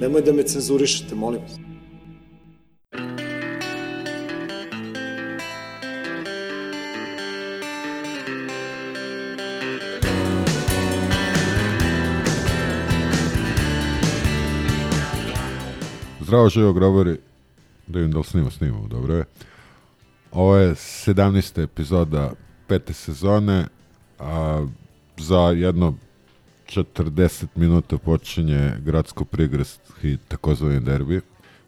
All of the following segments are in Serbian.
Nemoj da me cenzurišete, molim vas. Zdravo živo grobari, da vidim da li snima, snimamo, dobro je. Ovo je 17. epizoda pete sezone, a za jedno 40 minuta počinje gradsko prigradski takozvani derbi,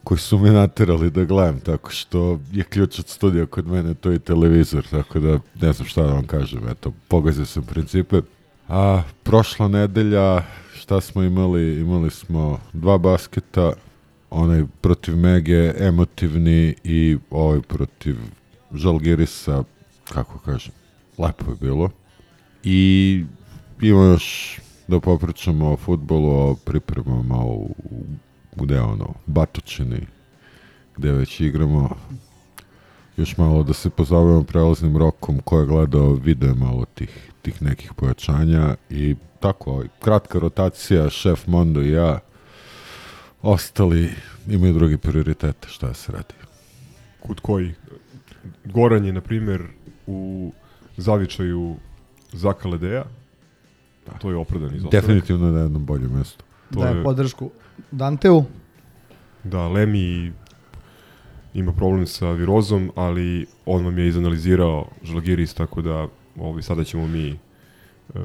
koji su me naterali da gledam, tako što je ključ od studija kod mene, to je televizor, tako da ne znam šta da vam kažem, eto, pogazio sam principe. A prošla nedelja, šta smo imali? Imali smo dva basketa, onaj protiv Mege, emotivni i ovaj protiv Žalgirisa, kako kažem, lepo je bilo. I ima još da popričamo o futbolu, o pripremama u, gde ono, Batočini, gde već igramo. Još malo da se pozovemo prelaznim rokom ko je gledao video malo tih, tih nekih pojačanja i tako, ovaj, kratka rotacija, šef Mondo i ja, ostali imaju drugi prioritete, šta se radi. Kod koji? Goran je, na primjer, u zavičaju Zaka Ledeja. Da. To je opravdan izostanak. Definitivno na jednom boljem mestu. To daje je- podršku Danteu. Da, Lemi ima problem sa virozom, ali on vam je izanalizirao Žalgiris, tako da ovaj, sada ćemo mi e,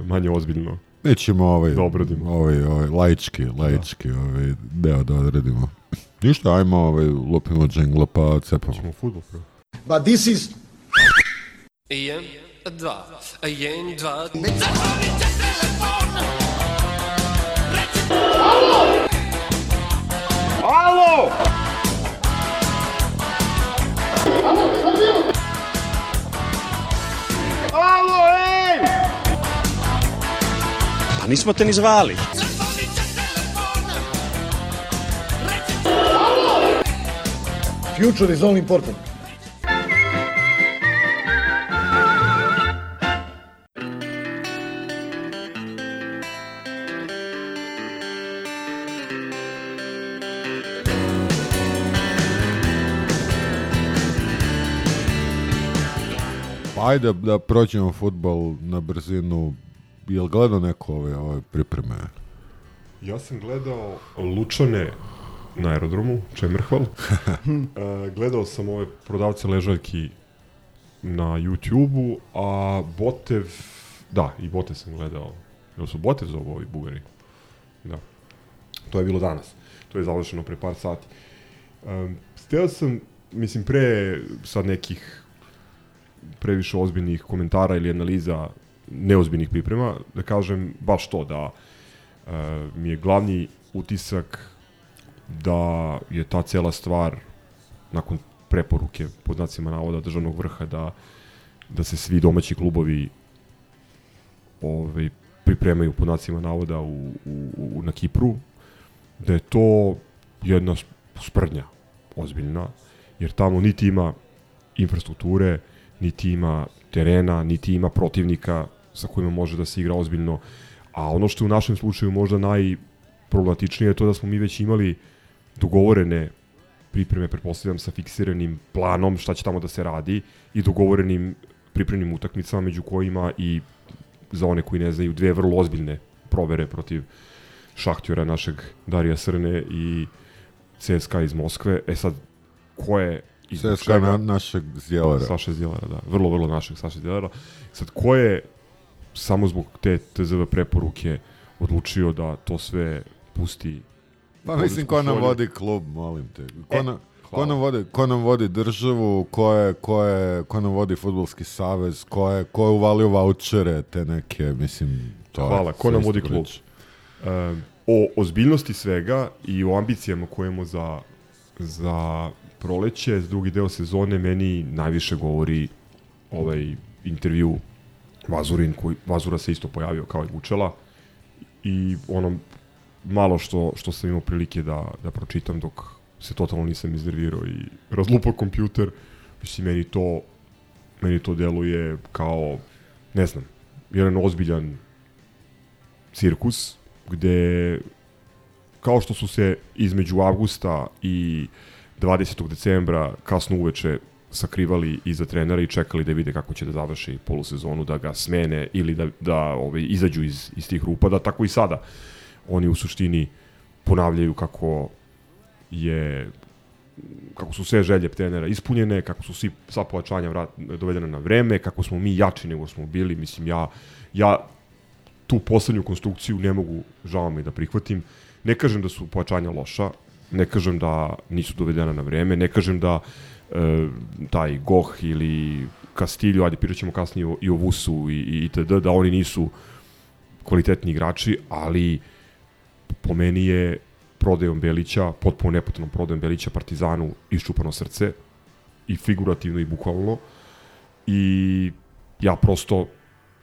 manje ozbiljno. Mi ćemo ovaj, Da obradimo. ovaj, ovaj laički, laički ovaj deo da odradimo. Ništa, ajmo ovaj, lupimo džingla pa cepamo. Ćemo futbol prvo. But this is Jedan, dva, jedan, dva, Pa nismo te ni zvali. Future is all important. Ajde da prođemo futbol na brzinu. Jel gledao neko ove, ove pripreme? Ja sam gledao Lučane na aerodromu, Čemerhval. uh, gledao sam ove prodavce ležaljki na YouTube-u, a Botev, da, i Botev sam gledao. Jel su Botev zovu ovi bugari? Da. To je bilo danas. To je završeno pre par sati. Um, steo sam, mislim, pre sad nekih previše ozbiljnih komentara ili analiza neozbiljnih priprema, da kažem baš to, da uh, mi je glavni utisak da je ta cela stvar nakon preporuke pod znacima navoda državnog vrha da da se svi domaći klubovi ovaj pripremaju pod znacima navoda u, u, u, na Kipru da je to jedna sprdnja ozbiljna jer tamo niti ima infrastrukture niti ima terena, niti ima protivnika sa kojima može da se igra ozbiljno. A ono što je u našem slučaju možda najproblematičnije je to da smo mi već imali dogovorene pripreme, pretpostavljam, sa fiksiranim planom šta će tamo da se radi i dogovorenim pripremnim utakmicama među kojima i za one koji ne znaju dve vrlo ozbiljne provere protiv Šahtjora našeg Darija Srne i CSKA iz Moskve. E sad, ko je CSKA na, našeg zjelara. Saša Zjelara, da. Vrlo, vrlo našeg Saša Zjelara. Sad, ko je samo zbog te TZV preporuke odlučio da to sve pusti Pa mislim, ko nam vodi klub, molim te. Ko, E, na, ko, nam vodi, ko nam vodi državu, ko, je, ko, je, ko nam vodi futbolski savez, ko je, ko je uvalio vouchere, te neke, mislim, to je Hvala, ko sve nam vodi klub? E, o ozbiljnosti svega i o ambicijama koje imamo za, za proleće, drugi deo sezone, meni najviše govori ovaj intervju Vazurin, koji, Vazura se isto pojavio kao i Vučela. I ono malo što, što sam imao prilike da, da pročitam dok se totalno nisam iznervirao i razlupao kompjuter, mislim, meni to meni to deluje kao, ne znam, jedan ozbiljan cirkus, gde kao što su se između avgusta i 20. decembra kasno uveče sakrivali iza trenera i čekali da vide kako će da završi polusezonu, da ga smene ili da, da ovaj, izađu iz, iz tih rupa, da tako i sada oni u suštini ponavljaju kako je kako su sve želje trenera ispunjene, kako su svi, sva pojačanja vrat, dovedena na vreme, kako smo mi jači nego smo bili, mislim ja, ja tu poslednju konstrukciju ne mogu, žao mi da prihvatim. Ne kažem da su pojačanja loša, ne kažem da nisu dovedena na vreme, ne kažem da e, taj Goh ili Castillo, ajde pričat ćemo kasnije i o Vusu i, i itd., da oni nisu kvalitetni igrači, ali po meni je prodajom Belića, potpuno nepotrebnom prodajom Belića Partizanu iščupano srce i figurativno i bukvalno i ja prosto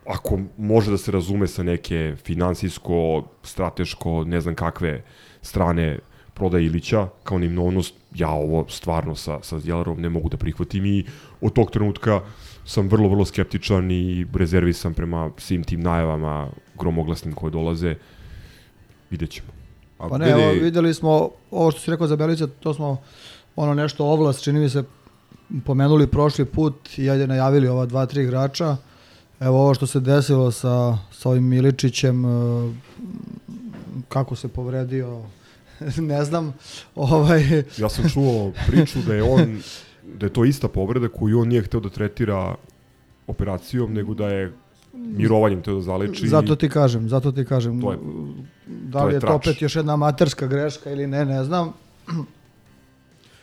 ako može da se razume sa neke finansijsko, strateško, ne znam kakve strane prodaje Ilića kao nimnovnost, ja ovo stvarno sa, sa Zjelarom ne mogu da prihvatim i od tog trenutka sam vrlo, vrlo skeptičan i rezervisan prema svim tim najavama gromoglasnim koje dolaze. Vidjet ćemo. A Pa ne, vidi, evo, videli smo, ovo što si rekao za Belića, to smo ono nešto ovlast, čini mi se, pomenuli prošli put i ajde najavili ova dva, tri igrača. Evo ovo što se desilo sa, sa ovim Miličićem, e, kako se povredio, ne znam, ovaj, Ja sam čuo priču da je on da je to ista povreda koju on nije hteo da tretira operacijom, nego da je mirovanjem teo da zaleči. zato ti kažem, zato ti kažem. To je- da to li je je to opet još jedna amaterska greška ili ne, ne znam.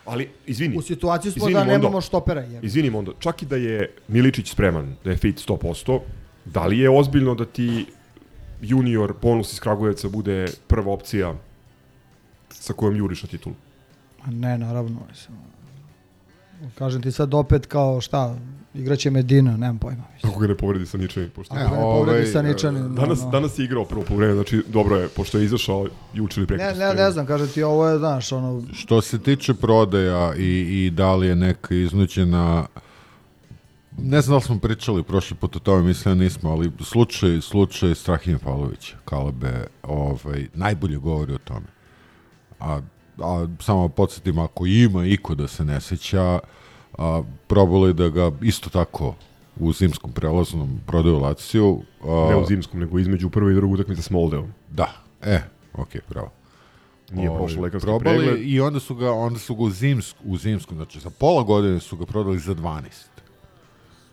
Ali, izvini, U situaciji smo da nemamo štopera. Je. izvini onda, čak i da je Miličić spreman, da je fit 100%, da li je ozbiljno da ti junior bonus iz Kragujevca bude prva opcija sa kojom juriš na titulu? A Ne, naravno. Mislim. Kažem ti sad opet kao šta, igraće Medina, nemam pojma. Mislim. Kako ga ne povredi sa ničim? Pošto... Ako ga ne ovaj, povredi sa Ničanin, Danas, ono. danas je igrao prvo povreme, znači dobro je, pošto je izašao juče ili preko. Ne, ne, ne znam, kaže ti ovo je, znaš, ono, Što se tiče prodaja i, i da li je neka iznuđena ne znam da li smo pričali prošli put o tome, mislim da nismo, ali slučaj, slučaj Strahinja Pavlovića, Kalebe, ovaj, najbolje govori o tome. A, a samo podsjetim, ako ima iko da se ne seća, a, probali da ga isto tako u zimskom prelaznom prodaju Laciju. A, Ne u zimskom, nego između prve i druge utakmice s Moldevom. Da, e, okej, bravo. Nije Ovaj, prošao lekarski probali pregled. I onda su ga, onda su ga u, zimsk, u zimskom, znači za pola godine su ga prodali za 12.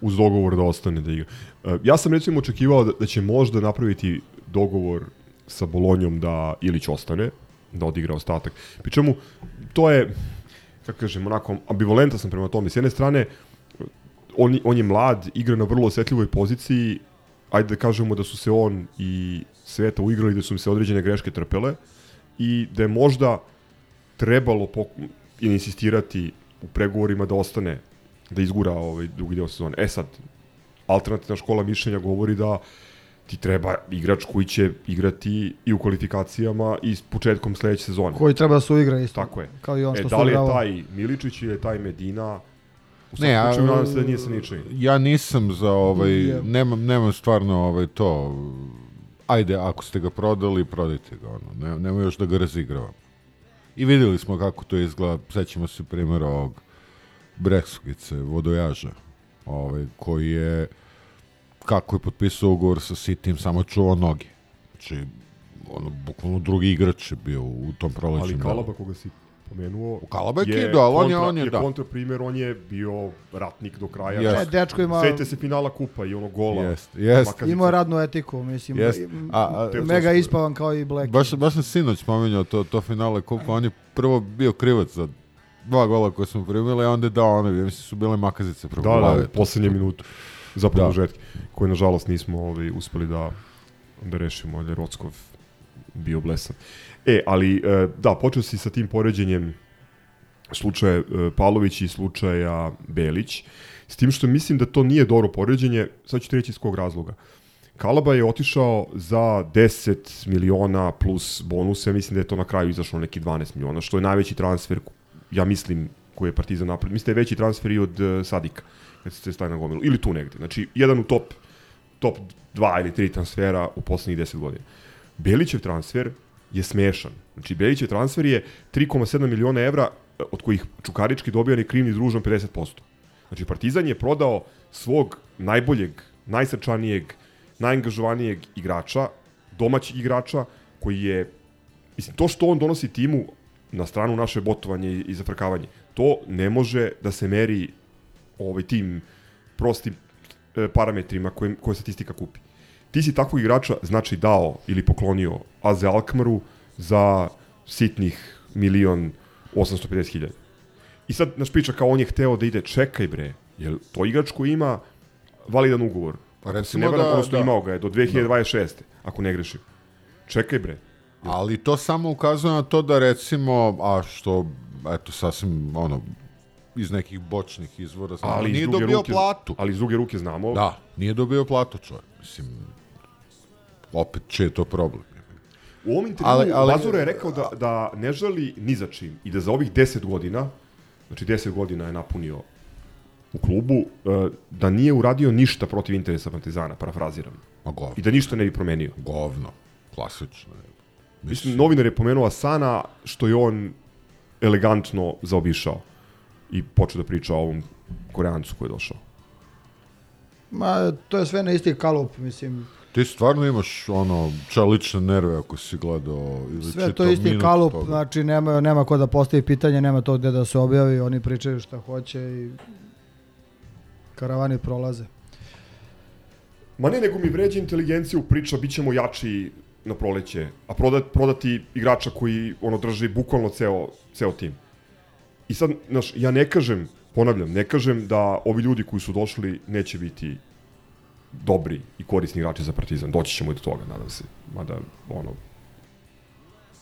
uz dogovor da ostane da igra. E, Ja sam recimo očekivao da, da će možda napraviti dogovor sa Bolonjom da Ilić ostane, da odigra ostatak. Pri čemu, to je, kako kažem, onako, ambivalentan sam prema tome. S jedne strane, on, on je mlad, igra na vrlo osetljivoj poziciji, ajde da kažemo da su se on i Sveta uigrali, da su im se određene greške trpele i da je možda trebalo insistirati u pregovorima da ostane da izgura ovaj drugi deo sezone. E sad, alternativna škola mišljenja govori da ti treba igrač koji će igrati i u kvalifikacijama i s početkom sledeće sezone. koji treba da se uigra isto. Tako je. Kao i on E, što da su li je taj Miličić ili je taj Medina? U Ne, ne, a- slučaju nadam se da nije sa ničim. Ja nisam za ovaj, nemam, nemam stvarno ovaj to, ajde, ako ste ga prodali, prodajte ga, ono, ne, nemoj još da ga razigravam. I videli smo kako to izgleda, sećamo se primjera ovog Breksugice, vodojaža, ovaj, koji je, kako je potpisao ugovor sa Sitim, samo čuvao noge. Znači, ono, bukvalno drugi igrač je bio u tom prolećnom. Ali. Kalaba koga si pomenuo Kalaba je kidao, ali on je- on je, da. kontra primjer, on je bio ratnik do kraja. Jeste. E, dečko ima, Sete se finala kupa i ono gola. Jeste, jeste. Makazica. ima radnu etiku, mislim. Jest. im- A- a- mega ispavan kao i Black. Baš, baš sam sinoć spominjao to, to finale, koliko on je prvo bio krivac za dva gola koje smo primili, a onda je dao one, mislim su bile makazice Da, da, u poslednje minutu za Da. produžetke, koje nažalost nismo ovaj, uspeli da, da rešimo, jer je Rockov bio blesav. E, ali, e, da, počeo si sa tim poređenjem slučaja e, Pavlović i slučaja Belić, s tim što mislim da to nije dobro poređenje, sad ću ti reći iz kog razloga. Kalaba je otišao za 10 miliona plus bonuse, mislim da je to na kraju izašlo neki 12 miliona, što je najveći transfer, ja mislim, koji je Partizan napravio. Mislim da je veći transfer i od uh, Sadika, kad se staje na gomilu, ili tu negde. Znači, jedan u top, top 2 ili 3 transfera u poslednjih 10 godina. Belićev transfer je smešan. Znači, Belićev transfer je 3,7 miliona evra, e, od kojih Čukarički dobija ni krivni družan 50%. Znači, Partizan je prodao svog najboljeg, najsrčanijeg, najangažovanijeg igrača, domaćeg igrača, koji je, mislim, to što on donosi timu na stranu naše botovanje i zafrkavanje, to ne može da se meri ovaj tim prostim e, parametrima koje, koje statistika kupi. Ti si takvog igrača znači dao ili poklonio Aze Alkmaru za sitnih milion 850 hiljada. I sad naš priča kao on je hteo da ide, čekaj bre, jel to igrač koji ima validan ugovor? Pa Ako se recimo ne varam, da- odnosno da. imao ga je do 2026. ako ne grešim. Čekaj bre. Ali to samo ukazuje na to da recimo, a što, eto, sasvim, ono, iz nekih bočnih izvora, znamo, Ali nije dobio ruke, platu. Ali iz druge ruke znamo. Da, nije dobio platu čovjek. Mislim, opet će je to problem. U ovom intervju Ali- ali, Lazura je rekao da, da ne žali ni za čim i da za ovih 10 godina, znači 10 godina je napunio u klubu, e, da nije uradio ništa protiv interesa Partizana, parafraziram. Ma govno, I da ništa ne bi promenio. govno, klasično. Mislim, novinar je pomenuo Asana, što je on elegantno zaobišao i počeo da priča o ovom koreancu koji je došao. Ma, to je sve na isti kalup, mislim. Ti stvarno imaš ono čelične nerve ako si gledao ili Sve to isti kalup, toga. znači nema, nema ko da postavi pitanje, nema to gde da se objavi, oni pričaju šta hoće i karavani prolaze. Ma ne, nego mi vređa inteligenciju priča, bit ćemo jači na proleće, a prodat, prodati igrača koji ono drži bukvalno ceo, ceo tim. I sad, znaš, ja ne kažem, ponavljam, ne kažem da ovi ljudi koji su došli neće biti dobri i korisni igrači za Partizan. Doći ćemo i do toga, nadam se. Mada, ono,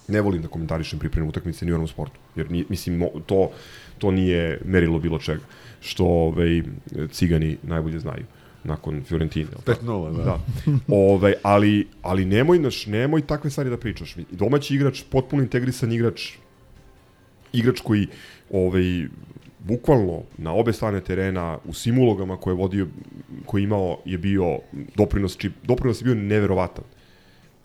ne volim da komentarišem pripremu utakmice ni u onom sportu, jer ni, mislim, to, to nije merilo bilo čega, što ovaj, cigani najbolje znaju nakon Fiorentine. jel tako? 5-0, da. Da. Ovaj, ali, ali nemoj, naš, nemoj takve stvari da pričaš. Domaći igrač, potpuno integrisan igrač, igrač koji ovaj, bukvalno na obe strane terena u svim ulogama koje je vodio, koji je imao je bio doprinos, či, doprinos je bio neverovatan.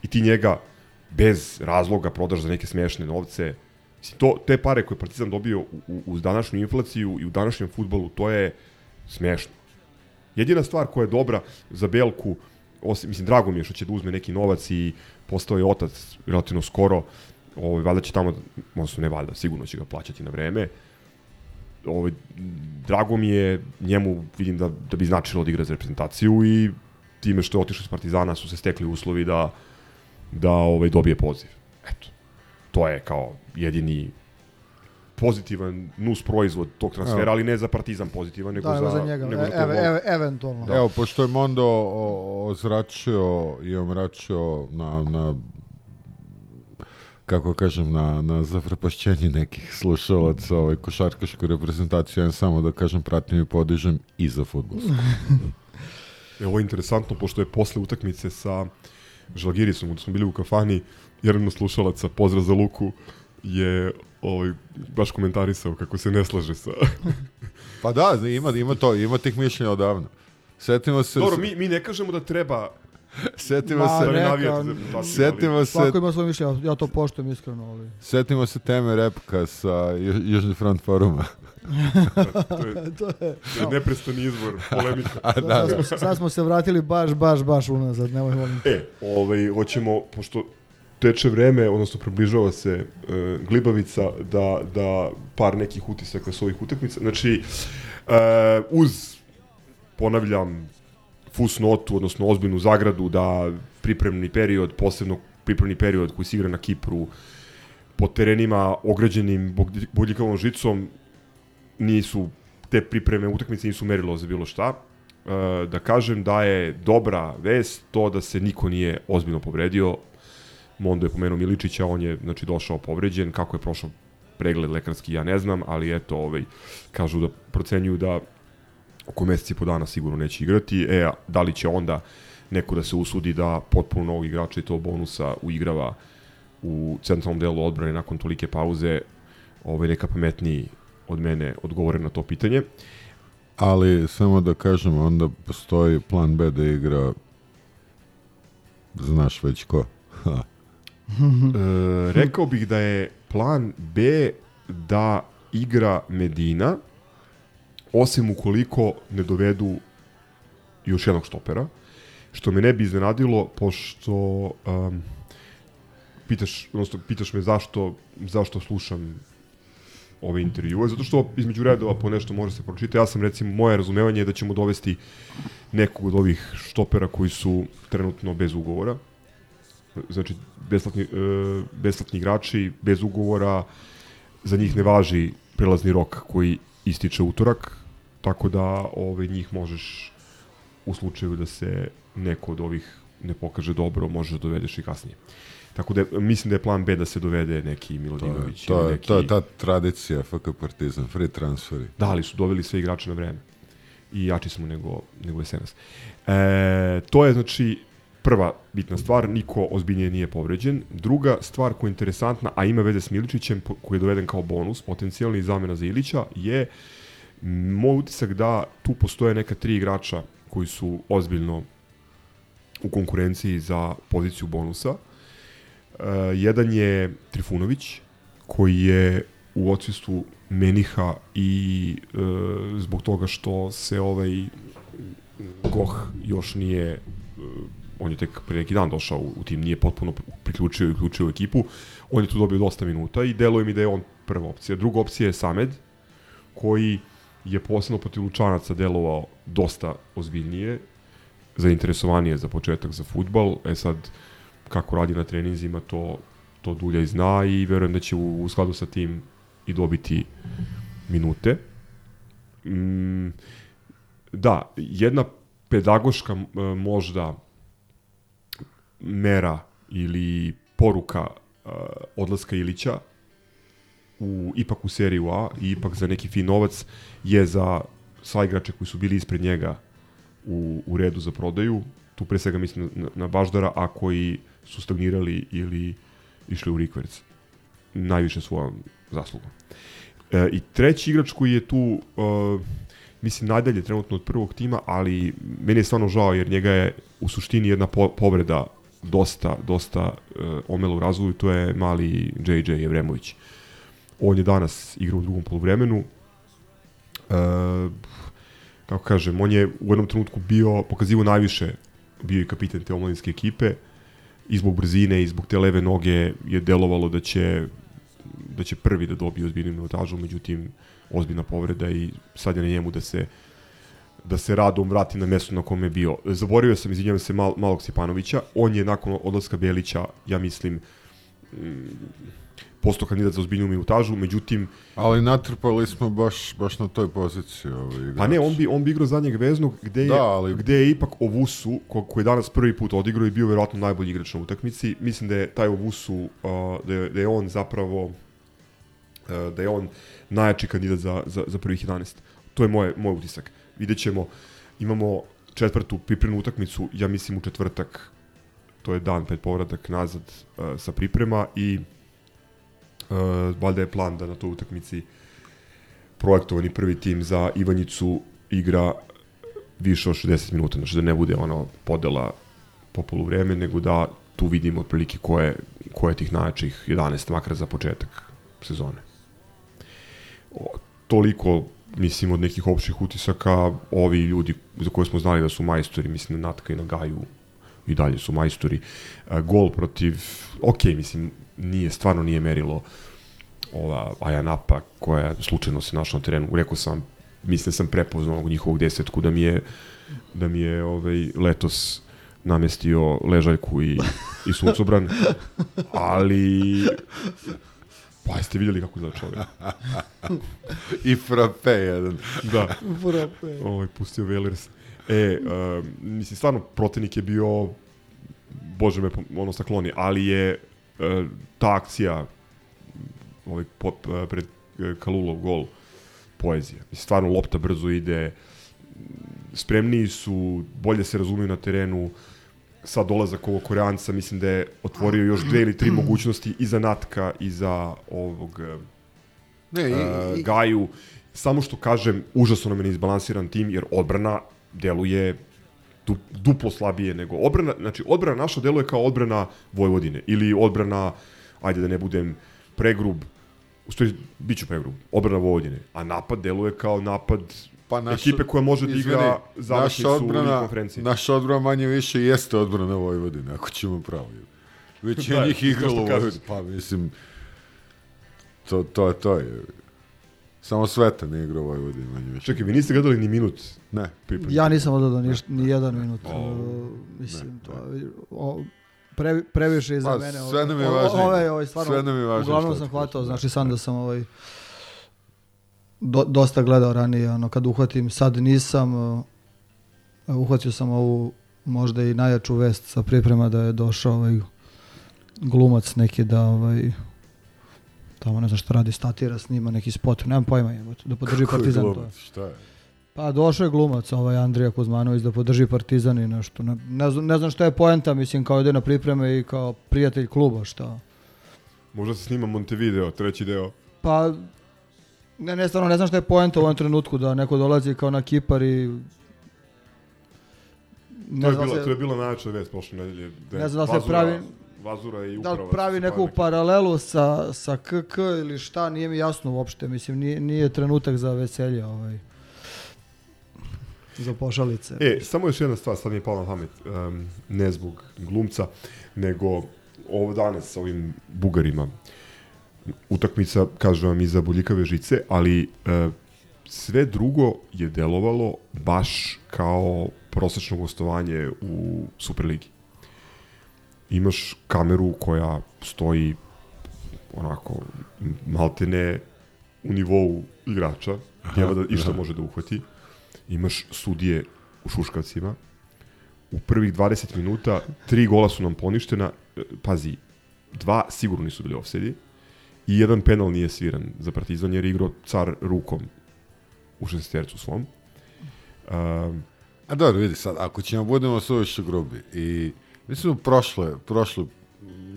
I ti njega bez razloga prodaš za neke smešne novce. Mislim, to, te pare koje je Partizan dobio u, u, uz današnju inflaciju i u današnjem futbolu, to je smešno. Jedina stvar koja je dobra za Belku, osim, mislim, drago mi je što će da uzme neki novac i postao je otac relativno skoro, ovaj, valjda će tamo, odnosno ne valjda, sigurno će ga plaćati na vreme. Ovaj, drago mi je, njemu vidim da, da bi značilo da igra za reprezentaciju i time što je otišao iz Partizana su se stekli uslovi da, da ovaj, dobije poziv. Eto, to je kao jedini pozitivan nus proizvod tog transfera, Evo. ali ne za Partizan pozitivan, nego Da, za, evo za njega, nego e, za ev, eventualno. Da. Evo, pošto je Mondo o- ozračio i omračio na, na kako kažem, na, na zaprepašćenje nekih slušalaca ovaj, košarkašku reprezentaciju, ja samo da kažem, pratim i podižem i za futbolsku. E, ovo je interesantno, pošto je posle utakmice sa Žalgirisom, gde smo bili u kafani, jedan od slušalaca, pozdrav za Luku, je ovaj, baš komentarisao kako se ne slaže sa... Pa da, ima, ima to, ima tih mišljenja odavno. Setimo se... Dobro, mi, mi ne kažemo da treba setimo Ma, se... da ne neka, Setimo se, Svako ima svoje mišljenje, ja to poštujem iskreno, ali... setimo se teme repka sa Ju- Južni front foruma. To je, to je, to je neprestani izvor polemika. A, da, sad, smo, sad smo se vratili baš, baš, baš unazad, nemoj volim. E, ovaj, hoćemo, pošto teče vreme, odnosno približava se e, Glibavica, da, da par nekih utisaka s ovih utakmica. Znači, e, uz, ponavljam, fusnotu, odnosno ozbiljnu zagradu, da pripremni period, posebno pripremni period koji se igra na Kipru, po terenima ograđenim bodljikavom žicom, nisu, te pripreme utakmice nisu merilo za bilo šta. E, da kažem da je dobra vest to da se niko nije ozbiljno povredio. Mondo je pomenuo Miličića, on je znači došao povređen, kako je prošao pregled lekarski, ja ne znam, ali eto, ovaj, kažu da procenjuju da oko meseci po dana sigurno neće igrati. E, a da li će onda neko da se usudi da potpuno novog igrača i to bonusa uigrava u centralnom delu odbrane nakon tolike pauze, ovaj, neka pametniji od mene odgovore na to pitanje. Ali samo da kažem, onda postoji plan B da igra znaš već ko. E, rekao bih da je plan B da igra Medina, osim ukoliko ne dovedu još jednog štopera, što me ne bi iznenadilo, pošto um, pitaš, odnosno, pitaš me zašto, zašto slušam ove intervjue, zato što između redova po nešto može se pročitati. Ja sam recimo, moje razumevanje je da ćemo dovesti nekog od ovih štopera koji su trenutno bez ugovora. Znači, besplatni, e, besplatni igrači, bez ugovora, za njih ne važi prelazni rok koji ističe utorak, tako da ovaj, njih možeš u slučaju da se neko od ovih ne pokaže dobro, možeš da dovedeš i kasnije. Tako da mislim da je plan B da se dovede neki Milodinović. To je, neki... to je ta tradicija FK Partizan, free transferi. Da, ali su doveli sve igrače na vreme. I jači smo nego, nego SNS. E, to je, znači, prva bitna stvar, niko ozbiljnije nije povređen. Druga stvar koja je interesantna, a ima veze s Miličićem, koji je doveden kao bonus, potencijalni zamena za Ilića, je moj utisak da tu postoje neka tri igrača koji su ozbiljno u konkurenciji za poziciju bonusa. E, jedan je Trifunović, koji je u odsvistvu Meniha i e, zbog toga što se ovaj Goh još nije e, on je tek pre neki dan došao u, tim, nije potpuno priključio i uključio u ekipu, on je tu dobio dosta minuta i deluje mi da je on prva opcija. Druga opcija je Samed, koji je posebno protiv Lučanaca delovao dosta ozbiljnije, zainteresovanije za početak za futbal, e sad kako radi na treninzima to, to Dulja i zna i verujem da će u, u skladu sa tim i dobiti minute. Mm, da, jedna pedagoška možda mera ili poruka uh, odlaska Ilića u, ipak u seriju A i ipak za neki fin novac je za sva igrače koji su bili ispred njega u, u redu za prodaju. Tu pre svega mislim na, na Baždara, a koji su stagnirali ili išli u rikverc. Najviše svojom zaslugom. E, I treći igrač koji je tu, uh, mislim, nadalje trenutno od prvog tima, ali meni je stvarno žao jer njega je u suštini jedna po povreda dosta, dosta uh, omela u razvoju, to je mali JJ Jevremović. On je danas igrao u drugom polovremenu. Uh, kako kažem, on je u jednom trenutku bio, pokazivo najviše, bio i kapiten te omladinske ekipe i zbog brzine i zbog te leve noge je delovalo da će da će prvi da dobije ozbiljnu minutažu, međutim ozbiljna povreda i sad je na njemu da se da se radom vrati na mesto na kome je bio. Zaboravio sam, izvinjavam se, Mal, Malog Stjepanovića. On je nakon odlaska Belića, ja mislim, mm, postao kandidat za ozbiljnu minutažu, međutim, Ali natrpali smo baš, baš na toj poziciji. Ovaj, pa ne, on bi, on bi igrao zadnjeg veznog, gde je, Da, ali- gde je ipak Ovusu, ko, koji je danas prvi put odigrao i bio verovatno najbolji igrač na utakmici. Mislim da je taj Ovusu, uh, da, je, da je on zapravo uh, da je on najjači kandidat za, za, za prvih 11. To je moje, moj utisak. Vidjet ćemo, imamo četvrtu pripremnu utakmicu, ja mislim u četvrtak, to je dan pred povratak nazad uh, sa priprema i uh, valjda je plan da na toj utakmici projektovani prvi tim za Ivanjicu igra više od 60 minuta, znači da ne bude ono podela po poluvreme, nego da tu vidimo otprilike ko je, ko je tih najjačih 11, makar za početak sezone. O, toliko mislim od nekih opštih utisaka ovi ljudi za koje smo znali da su majstori mislim na Natka i na Gaju i dalje su majstori E, gol protiv ok mislim nije stvarno nije merilo ova Ajanapa koja slučajno se našla na terenu rekao sam mislim da sam prepoznao ovog njihovog desetku da mi je da mi je ovaj letos namestio ležaljku i, i suncobran ali pa jeste vidjeli kako zove čovjek I frape jedan. da ovaj, pustio Velers. E, uh, mislim, stvarno, protivnik je bio, bože me, ono, stakloni, ali je ta akcija ovaj, po, e, pred e, Kalulov gol poezija. Mislim, stvarno lopta brzo ide, spremniji su, bolje se razumiju na terenu, sad dolazak ovog Koreanca, mislim da je otvorio još dve ili tri mogućnosti i za Natka i za ovog e, Ne, i, uh, i, Gaju. Samo što kažem, užasno nam je izbalansiran tim, jer odbrana deluje duplo slabije nego odbrana. Znači, odbrana naša deluje kao odbrana Vojvodine. Ili odbrana, ajde da ne budem pregrub, u stvari, bit ću pregrub, odbrana Vojvodine. A napad deluje kao napad pa naš, ekipe koja može da igra završnicu naša u odbrana, konferenciji. naša odbrana manje više jeste odbrana Vojvodine, ako ćemo pravo. Već je Da, njih igralo. Pa mislim, to, to to. Je. Samo Sveta ne igra u Vojvodini manje više. Čekaj, vi niste gledali ni minut Ne. pripreme? Ja nisam odgledao ni, ni jedan minut. O, O, mislim, to je, o, pre, previše je za Pa, mene. sve nam je O- o- važnije. Ovaj, ovaj, stvarno, Sve nam je važnije Uglavnom sam hvatao, znači da. sam da sam ovaj, do, dosta gledao ranije, ono, kad uhvatim, sad nisam, uh, uhvatio sam ovu možda i najjaču vest sa priprema da je došao ovaj glumac neki da ovaj tamo ne znam šta radi, statira, snima neki spot, nemam pojma, jebote, da podrži Ko je Partizan. To. je. glumac, Šta je? Pa došao je glumac ovaj Andrija Kuzmanović da podrži Partizan i nešto. Ne, ne, znam, ne znam šta je poenta, mislim kao ide na pripreme i kao prijatelj kluba, šta. Možda se snima Montevideo, treći deo. Pa ne, ne, stvarno ne znam šta je poenta u ovom trenutku da neko dolazi kao na Kipar i To je, bila, se- to je bila najjača vest prošle nedelje. Da Ne znam da se pravi- Vazura i da uprava. li pravi neku stvarno- paralelu sa, sa KK ili šta, nije mi jasno uopšte. Mislim, nije, nije trenutak za veselje ovaj. Za pošalice. E, samo još jedna stvar, sad mi je pala na pamet, um, ne zbog glumca, nego ovo danas sa ovim bugarima, utakmica, kažem vam, iza boljikave žice, ali uh, sve drugo je delovalo baš kao prosečno gostovanje u Superligi. Imaš kameru koja stoji onako maltene u nivou igrača, jeva da išta može da uhvati. Imaš sudije u šuškavcima. U prvih 20 minuta tri gola su nam poništena. E, Pazi, dva sigurno nisu bili offside i jedan penal nije sviran za Partizan jer je igrao car rukom u šestercu svom. Um, A dobro, vidi sad, ako ćemo budemo suviše grubi i mi smo prošle, prošlu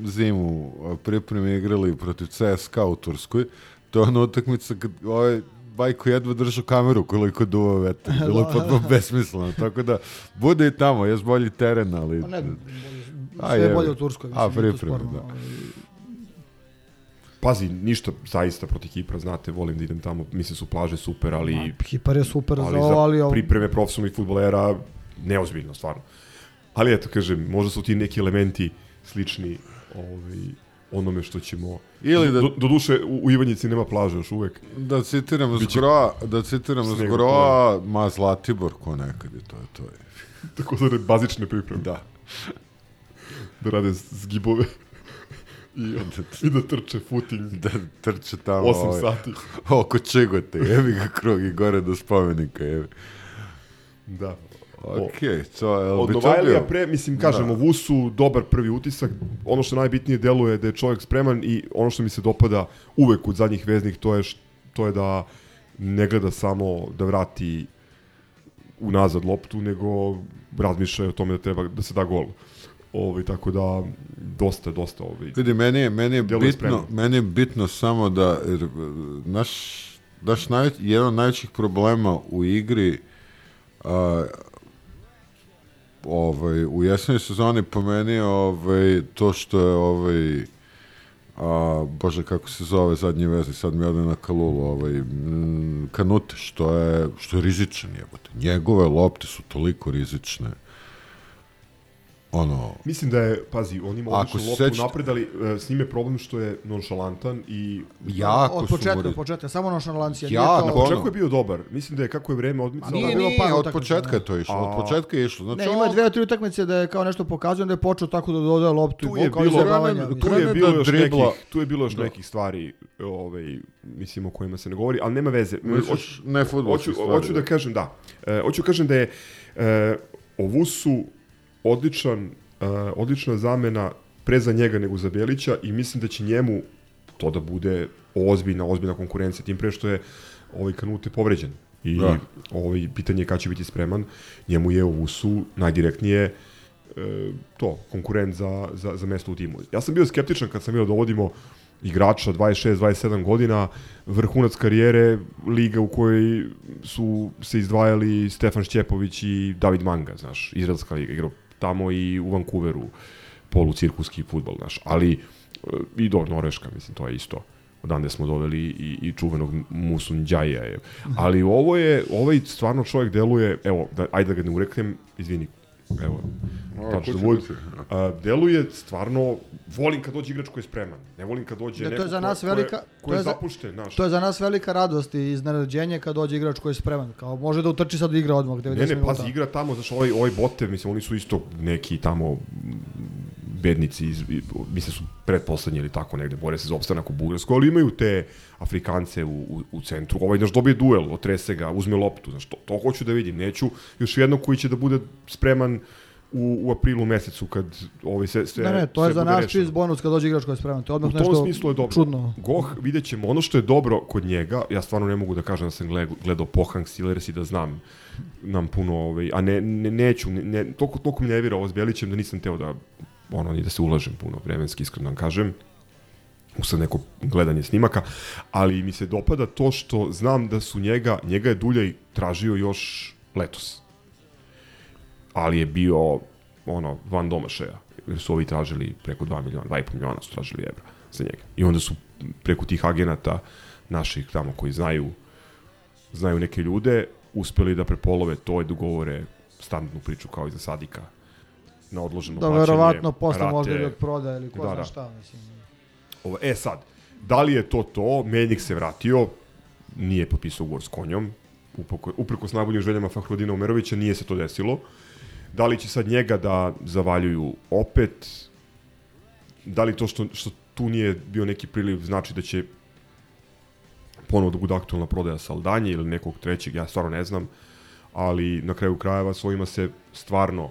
zimu a, pripreme igrali protiv CSKA u Turskoj, to je ona utakmica kad ovaj Bajko jedva držao kameru koliko duva vetar. Bilo je potpuno besmisleno. Tako da, bude i tamo, jes bolji teren, ali... Pa ne, A, sve je je. bolje u Turskoj. A, Mislim, to pripreme, sporno, da. pazi, ništa zaista protiv Kipra, znate, volim da idem tamo, mislim su plaže super, ali Kipar je super ali za ovo, ali za ovo, pripreme profesionalnih futbolera neozbiljno, stvarno. Ali eto, kažem, možda su ti neki elementi slični ovaj, onome što ćemo... Ili da- Do, do duše, u, u Ivanjici nema plaže još uvek. Da citiram Biće Zgroa, da citiram sneg Zgroa, ma Zlatibor ko nekad i to je to. Je. Tako da bazične pripreme. Da. Da rade zgibove. I, I da trče footing Da trče tamo 8 ovaj, sati. oko Čigote, jebi ga krug i gore do spomenika, jebi. Da. Okej, to je, Od bi to Novajlija bio? pre, mislim, kažem, Da. Vusu, dobar prvi utisak. Ono što najbitnije deluje je da je čovjek spreman i ono što mi se dopada uvek od zadnjih veznih, to je, to je da ne gleda samo da vrati unazad loptu, nego razmišlja o tome da treba da se da gol. Ovaj, tako da, dosta, dosta ovaj. Vidi, meni je, meni je bitno, spremno. meni je bitno samo da, jer, naš, naš naj, jedan od najvećih problema u igri a, ovaj, u jesenoj sezoni po meni ovaj, to što je ovaj, a, bože kako se zove zadnji vezi, sad mi ode na kalulu, ovaj, mm, kanute, što je, što je rizičan jebote. Njegove lopte su toliko rizične. Ono, Mislim da je, pazi, on ima Ako odličnu loptu sećate- napred, ali e, s njim je problem što je nonšalantan i jako od su početka, mu od početka, samo nošalancija. Jako, nije na to, ono- početku je bio dobar. Mislim da je kako je vreme odmicalo. Nije, Nije, nije, par od početka ne. je to išlo, od A- početka je išlo. Znači, ne, ima dve, tri utakmice da je kao nešto pokazao, onda je počeo tako da dodaje loptu tu je bilo, tu je da bilo još dribla. nekih, tu je bilo još nekih stvari, ovaj, mislim o kojima se ne govori, ali nema veze. Misliš, Hoću- ne fudbalske hoću, stvari, hoću da da. kažem da. E, hoću da kažem da je e, Ovusu odličan, e, odlična zamena pre za njega nego za Belića i mislim da će njemu to da bude ozbiljna, ozbiljna konkurencija, tim pre što je ovaj Kanute povređen. I Da. ovaj, pitanje je kada će biti spreman. Njemu je u Vusu najdirektnije e, to, konkurent za, za, za mesto u timu. Ja sam bio skeptičan kad sam bio dovodimo igrača 26-27 godina, vrhunac karijere, liga u kojoj su se izdvajali Stefan Šćepović i David Manga, znaš, izraelska liga, igrao tamo i u Vancouveru polucirkuski futbol, znaš, ali e, i do Norveška, mislim, to je isto. Odande smo doveli i, i čuvenog Musu Ndjaja je. Ali ovo je, ovaj stvarno čovjek deluje, evo, da, ajde da ga ne ureknem, izvini, evo, A, tačno kući. a, deluje stvarno, volim kad dođe igrač koji je spreman, ne volim kad dođe Da, to je neko za ko- nas ko je- velika- ko to je je za- zapušten, znaš. To je za nas velika radost i iznenađenje kad dođe igrač koji je spreman. Kao može da utrči sad igra odmah 90 Ne, ne, minuta. pazi, igra tamo, znaš, ovaj, ovaj Botev, mislim, oni su isto neki tamo bednici, iz, mislim su predposlednji ili tako negde, bore se za opstanak u Bugarskoj, ali imaju te Afrikance u, u, u centru. Ovaj, znaš, dobije duel, otrese ga, uzme loptu, znaš, to, to hoću da vidim. Neću još jednog koji će da bude spreman u, u aprilu mesecu kad ovaj sve, sve Ne, ne, to je za rešeno. čist bonus kad dođe igrač koji je spreman. To je U odmah tom nešto smislu je dobro. čudno. Goh, vidjet ćemo. Ono što je dobro kod njega, ja stvarno ne mogu da kažem da sam gledao, Pohang Steelers i da znam nam puno, ovaj, a ne, ne neću, ne, ne, toliko, toliko mi nervira ovo s Belićem da nisam teo da, ono, ni da se ulažem puno vremenski, iskreno da vam kažem u sad neko gledanje snimaka, ali mi se dopada to što znam da su njega, njega je Duljaj tražio još letos. Ali je bio ono, van domašaja, jer su ovi tražili preko 2 miliona, 2,5 miliona su tražili evra za njega. I onda su preko tih agenata naših tamo koji znaju znaju neke ljude, uspeli da prepolove to i dogovore standardnu priču kao i za Sadika na odloženo Da, plaćanje. verovatno posle rate. možda ili od prodaje ili ko Da, zna da. šta. Mislim. Ovo, e sad, da li je to to, Meljnik se vratio, nije potpisao ugovor s konjom, upreko, upreko s najboljim željama Fahrudina Umerovića, nije se to desilo. Da li će sad njega da zavaljuju opet? Da li to što, što tu nije bio neki priliv znači da će ponovo da bude aktualna prodaja Saldanje ili nekog trećeg, ja stvarno ne znam, ali na kraju krajeva svojima se stvarno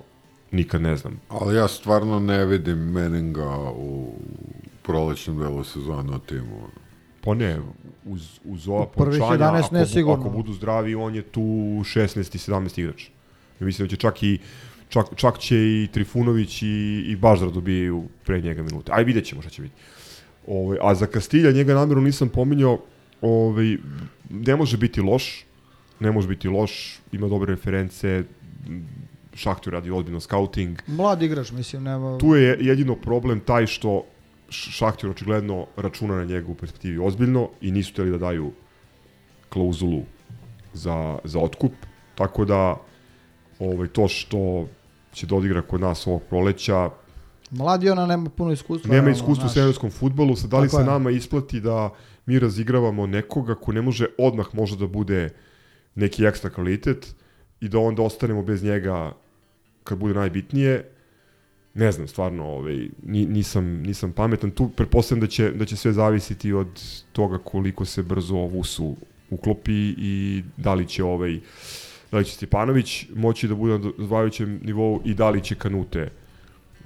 nikad ne znam. Ali ja stvarno ne vidim Meninga u prolećnom delu sezona timu. Pa ne, uz, uz ova 11 ako, ne ako budu zdravi, on je tu 16 i 17 igrač. Ja mislim da će čak i čak, čak će i Trifunović i, i Baždar dobijaju pre njega minute. Aj vidjet ćemo šta će biti. Ove, a za Kastilja njega namjerno nisam pominjao, ove, ne može biti loš, ne može biti loš, ima dobre reference, Šahtu radi ozbiljno scouting, Mlad igrač, mislim, nema... tu je jedino problem taj što Š- Šahtir očigledno računa na njega u perspektivi ozbiljno i nisu htjeli da daju klauzulu za, za otkup, tako da ovaj, to što će da odigra kod nas ovog proleća, Mlad je ona, nema puno iskustva. nema iskustva u seniorskom futbolu, sad da li Tako se je. nama isplati da mi razigravamo nekoga ko ne može odmah može da bude neki ekstra kvalitet i da onda ostanemo bez njega kad bude najbitnije, ne znam, stvarno, ovaj, ni- nisam, nisam pametan. Tu pretpostavljam da će, da će sve zavisiti od toga koliko se brzo Vusu uklopi i da li će ovaj da li će Stjepanović moći da bude na odvajavajućem nivou i da li će Kanute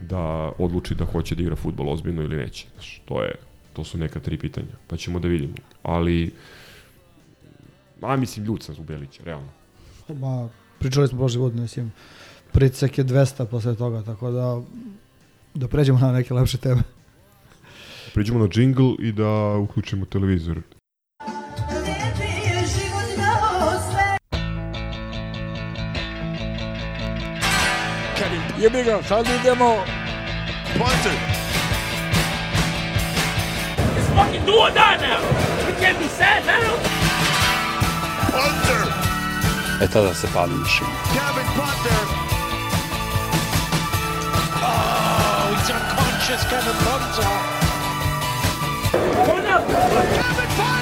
da odluči da hoće da igra futbol ozbiljno ili neće. Znaš, to je to su neka tri pitanja, pa ćemo da vidimo. Ali a mislim ljud sam zbog Belića, realno. Ma, pričali smo prošle godine, mislim, pricak je 200 posle toga, tako da da pređemo na neke lepše teme. Priđemo na džingl i da uključimo televizor. Jebi ga, sad idemo. Punter. It's fucking do or die now. We can't be sad now. Punter. E tada se pali mišljenje. Kevin Punter. Unconscious, Kevin Punter. Kevin Punter!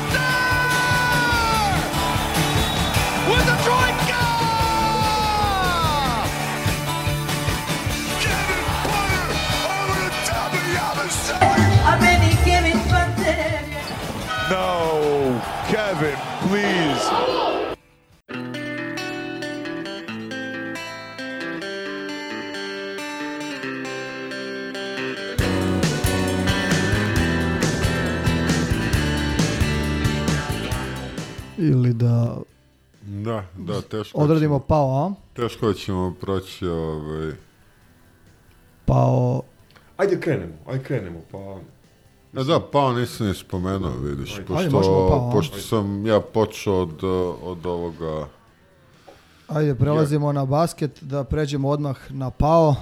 Ili da Da, da, teško. odradimo ćemo- pao A, Teško ćemo proći ovaj... pao Ajde krenemo, ajde krenemo, pa... E da, pao nisam ni spomenuo, vidiš, Ajde. Ajde, pošto, pao, a? pošto sam ja počeo od, od ovoga... Ajde, prelazimo na basket, da pređemo odmah na Pao.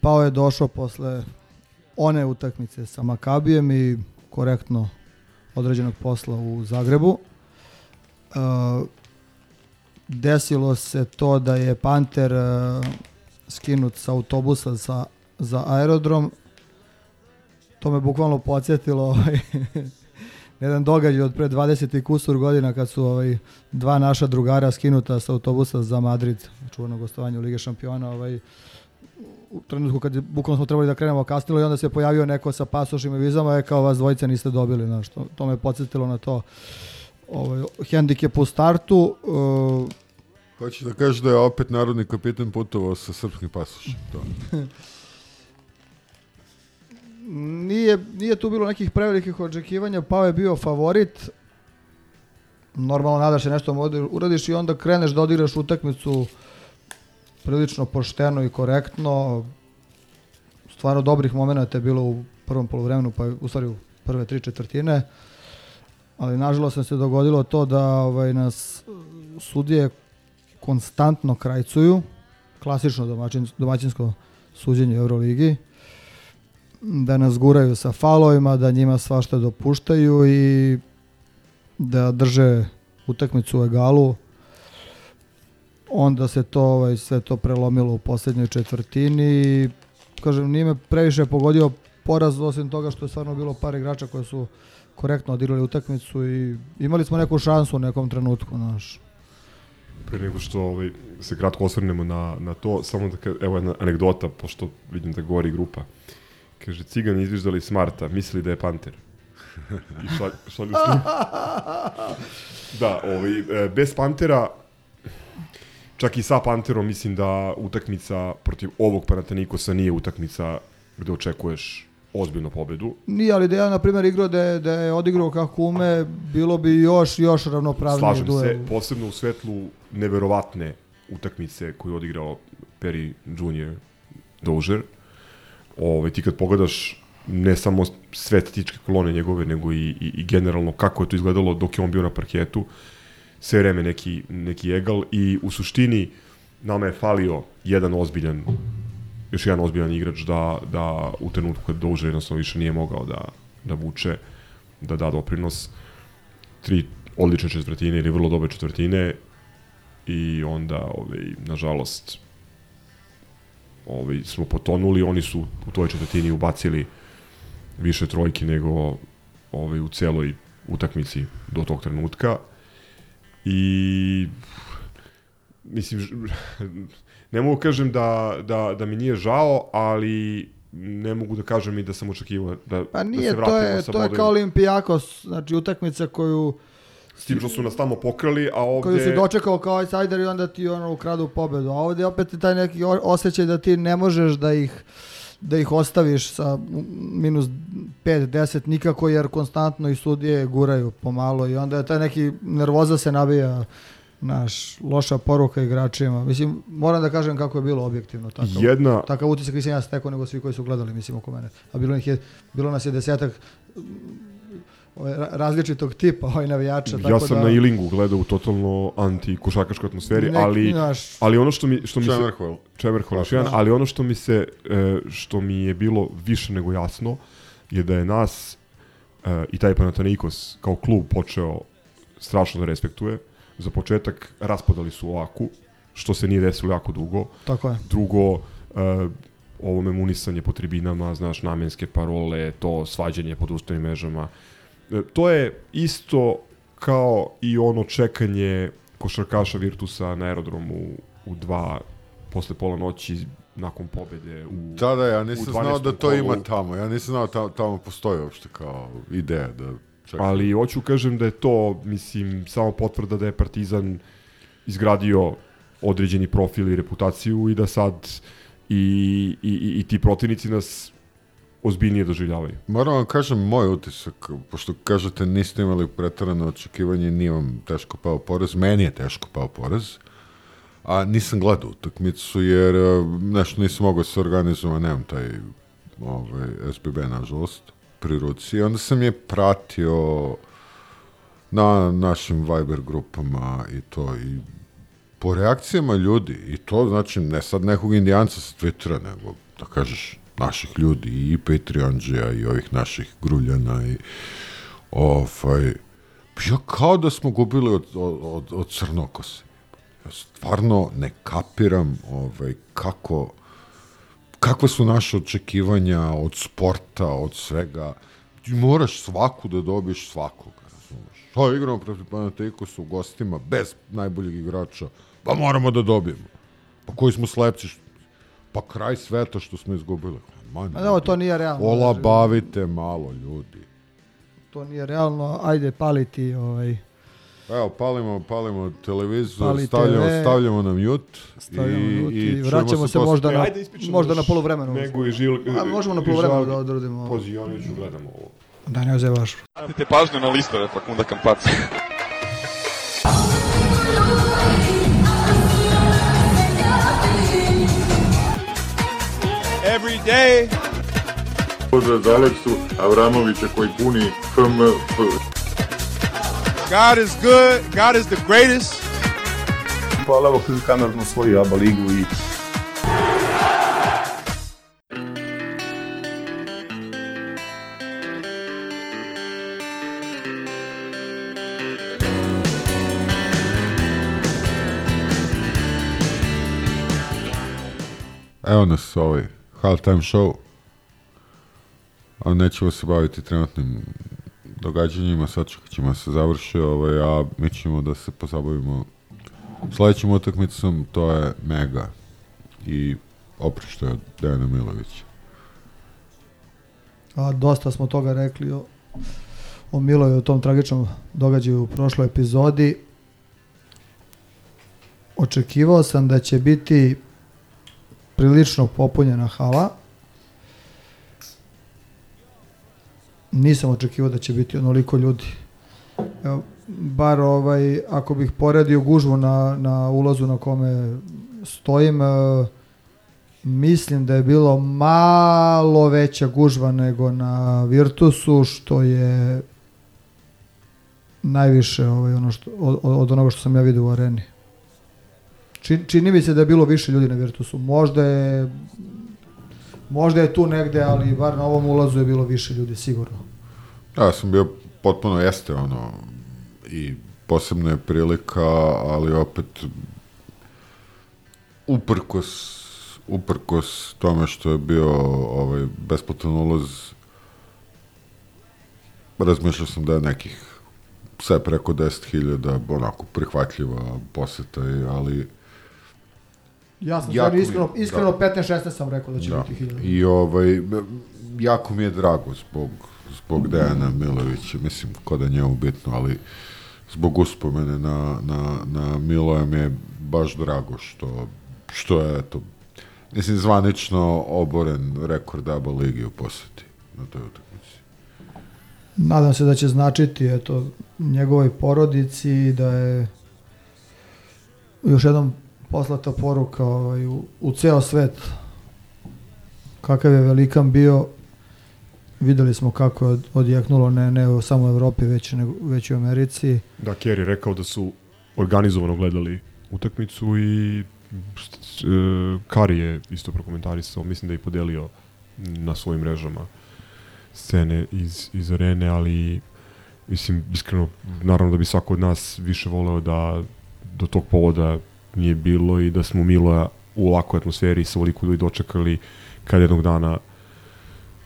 Pao je došao posle one utakmice sa Makabijem i korektno određenog posla u Zagrebu. E, desilo se to da je Panter e, skinut sa autobusa za, za aerodrom. To me bukvalno podsjetilo ovaj, jedan događaj od pre 20 i kusur godina kad su ovaj, dva naša drugara skinuta sa autobusa za Madrid, čuvano gostovanje u Lige šampiona, ovaj, u trenutku kad bukvalno smo trebali da krenemo kasnilo i onda se pojavio neko sa pasošima i vizama, je kao vas dvojica niste dobili, znaš, to, to me podsjetilo na to ovaj, hendikep u startu. Uh, Hoćeš da kažeš da je opet narodni kapitan putovao sa srpskim pasošem. To. nije, nije tu bilo nekih prevelikih očekivanja, Pao je bio favorit, normalno nadaš se nešto uradiš i onda kreneš da odigraš utakmicu prilično pošteno i korektno. Stvarno dobrih momenata je bilo u prvom polovremenu, pa u stvari u prve tri četvrtine. Ali nažalost se dogodilo to da ovaj, nas uh, sudije konstantno krajcuju. Klasično domaćin, domaćinsko suđenje u Euroligi da nas guraju sa falovima, da njima svašta dopuštaju i da drže utakmicu u egalu. Onda se to ovaj, sve to prelomilo u posljednjoj četvrtini i kažem, nije me previše pogodio poraz, osim toga što je stvarno bilo par igrača koji su korektno odigrali utakmicu i imali smo neku šansu u nekom trenutku, znaš. Pre nego što ovaj, se kratko osvrnemo na, na to, samo da ka, evo jedna anegdota, pošto vidim da govori grupa. Kaže, cigani izviždali Smarta, mislili da je Panter. I šalju, šalju sliku. Da, ovaj, e, bez Pantera, čak i sa Panterom, mislim da utakmica protiv ovog Panatanikosa nije utakmica gde očekuješ ozbiljnu pobedu. Nije, ali da ja, na primjer, igrao da je, da je odigrao kako ume, bilo bi još, još ravnopravnije Slažem duel. se, posebno u svetlu neverovatne utakmice koju je odigrao Perry Jr. Dozier. Ove, ti kad pogledaš ne samo sve statističke kolone njegove, nego i, i, i generalno kako je to izgledalo dok je on bio na parketu, sve vreme neki, neki egal i u suštini nama je falio jedan ozbiljan još jedan ozbiljan igrač da, da u trenutku kad Dozier jednostavno više nije mogao da, da vuče, da da doprinos. Tri odlične četvrtine ili vrlo dobre četvrtine i onda ovaj, nažalost ovaj, smo potonuli, oni su u toj četvrtini ubacili više trojki nego ovaj, u celoj utakmici do tog trenutka. I mislim ne mogu kažem da, da, da mi nije žao, ali ne mogu da kažem i da sam očekivao da, Pa da nije, se to vratimo je, sa to je kao Olimpijakos, znači utakmica koju, S tim što su nas tamo pokrali, a ovde... koju si dočekao kao outsider i onda ti ono ukradu pobedu. A ovdje opet je taj neki osjećaj da ti ne možeš da ih da ih ostaviš sa minus 5, 10 nikako jer konstantno i sudije guraju pomalo i onda je taj neki nervoza se nabija naš loša poruka igračima. Mislim, moram da kažem kako je bilo objektivno. Takav, Jedna, takav utisak nisam ja stekao nego svi koji su gledali, mislim, oko mene. A bilo, ih je, bilo nas je desetak mm, ovaj, ra- različitog tipa ovaj navijača. ja tako sam da, na Ilingu gledao u totalno anti-košakaškoj atmosferi, neki, ali, Naš, ali ono što mi, što mi se... Čemerhval. Čemerhval, još jedan, Da. ali ono što mi se, e, što mi je bilo više nego jasno, je da je nas e, i taj Panathinaikos kao klub počeo strašno da respektuje. Za početak raspodali su Oaku, što se nije desilo jako dugo. tako je. Drugo, uh, ovo memunisanje po tribinama, znaš, namenske parole, to svađanje po društvenim mrežama. E, to je isto kao i ono čekanje košarkaša Virtusa na aerodromu u dva posle pola noći nakon pobede u Da, da, ja nisam znao da 12. to ima kolu. tamo. Ja nisam znao da tamo postoji uopšte kao ideja da čekam. Ali hoću kažem da je to, mislim, samo potvrda da je Partizan izgradio određeni profil i reputaciju i da sad i, i, i, i ti protivnici nas ozbiljnije doživljavaju. Moram vam kažem moj utisak, pošto kažete niste imali pretarano očekivanje, nije vam teško pao porez, meni je teško pao porez, a nisam gledao utakmicu jer e, nešto nisam mogao se organizovati, nemam taj ovaj, SBB nažalost pri ruci. I onda sam je pratio na našim Viber grupama i to i po reakcijama ljudi i to znači ne sad nekog indijanca sa Twittera nego da kažeš naših ljudi i Patreonđija i ovih naših gruljana i ovaj ja kao da smo gubili od, od, od crnokose ja stvarno ne kapiram ovaj, kako kakva su naše očekivanja od sporta, od svega. Ti moraš svaku da dobiješ svakoga, razumeš? A igramo protiv Panathinaikosa u gostima bez najboljeg igrača. Pa moramo da dobijemo. Pa koji smo slepci? Pa kraj sveta što smo izgubili. Man, Ma da, to nije realno. Ola bavite malo, ljudi. To nije realno, ajde paliti ovaj, Evo, palimo, palimo televizor, Pali stavljamo, TV. stavljamo na mute Stavljamo i, mute i čujemo vraćamo se posle. možda na- Ajde ispričamo možda na još poluvremenu. Nego i žil... A, možemo na i poluvremenu žal- da odradimo ovo. Pozioniću, gledamo ovo. da ne ozevaš. Obratite pažnju na listove Fakunda Kampaca. Every day. Pozdrav za Aleksu Avramovića koji puni FMF. God is good. God is the greatest. Hvala vam koji kamerno svoju ABA ligu i Evo nas ovaj halftime show. A nećemo se baviti trenutnim događanjima, sačekat ćemo da se završi, ovaj, a mi ćemo da se pozabavimo sledećim utakmicom, to je Mega i oprošte od Dejana Milovića. A, dosta smo toga rekli o, o Miloju, o tom tragičnom događaju u prošloj epizodi. Očekivao sam da će biti prilično popunjena hala. Nisam očekivao da će biti onoliko ljudi. Evo, bar ovaj, ako bih poredio gužvu na, na ulazu na kome stojim, e, mislim da je bilo malo veća gužva nego na Virtusu, što je najviše ovaj, ono što, od, od onoga što sam ja vidio u areni. Čini, čini mi se da je bilo više ljudi na Virtusu. Možda je možda je tu negde, ali bar na ovom ulazu je bilo više ljudi, sigurno. Da, ja sam bio potpuno jeste ono i posebna je prilika, ali opet uprkos uprkos tome što je bio ovaj besplatan ulaz razmišljao sam da je nekih sve preko 10.000 onako prihvatljiva poseta, ali Ja sam Jako stvarno mi- iskreno, iskreno da. 15-16 sam rekao da će Da. biti hiljada. I ovaj, jako mi je drago zbog, zbog Dejana Milovića, mislim, ko da njemu bitno, ali zbog uspomene na, na, na Miloja mi je baš drago što, što je, eto, mislim, zvanično oboren rekord ABA ligi u poseti na toj utakmici. Nadam se da će značiti eto, njegovoj porodici da je još jednom poslata poruka ovaj, u, u ceo svet kakav je velikan bio videli smo kako je od, odjeknulo ne, ne samo u Evropi već, nego, već i u Americi. Da, Kerry rekao da su organizovano gledali utakmicu i s- e, Kari je isto prokomentarisao, mislim da je podelio na svojim mrežama scene iz, iz arene, ali mislim, iskreno, naravno da bi svako od nas više voleo da do tog povoda nije bilo i da smo Miloja u ovakvoj atmosferi sa ovoliko ljudi dočekali kad jednog dana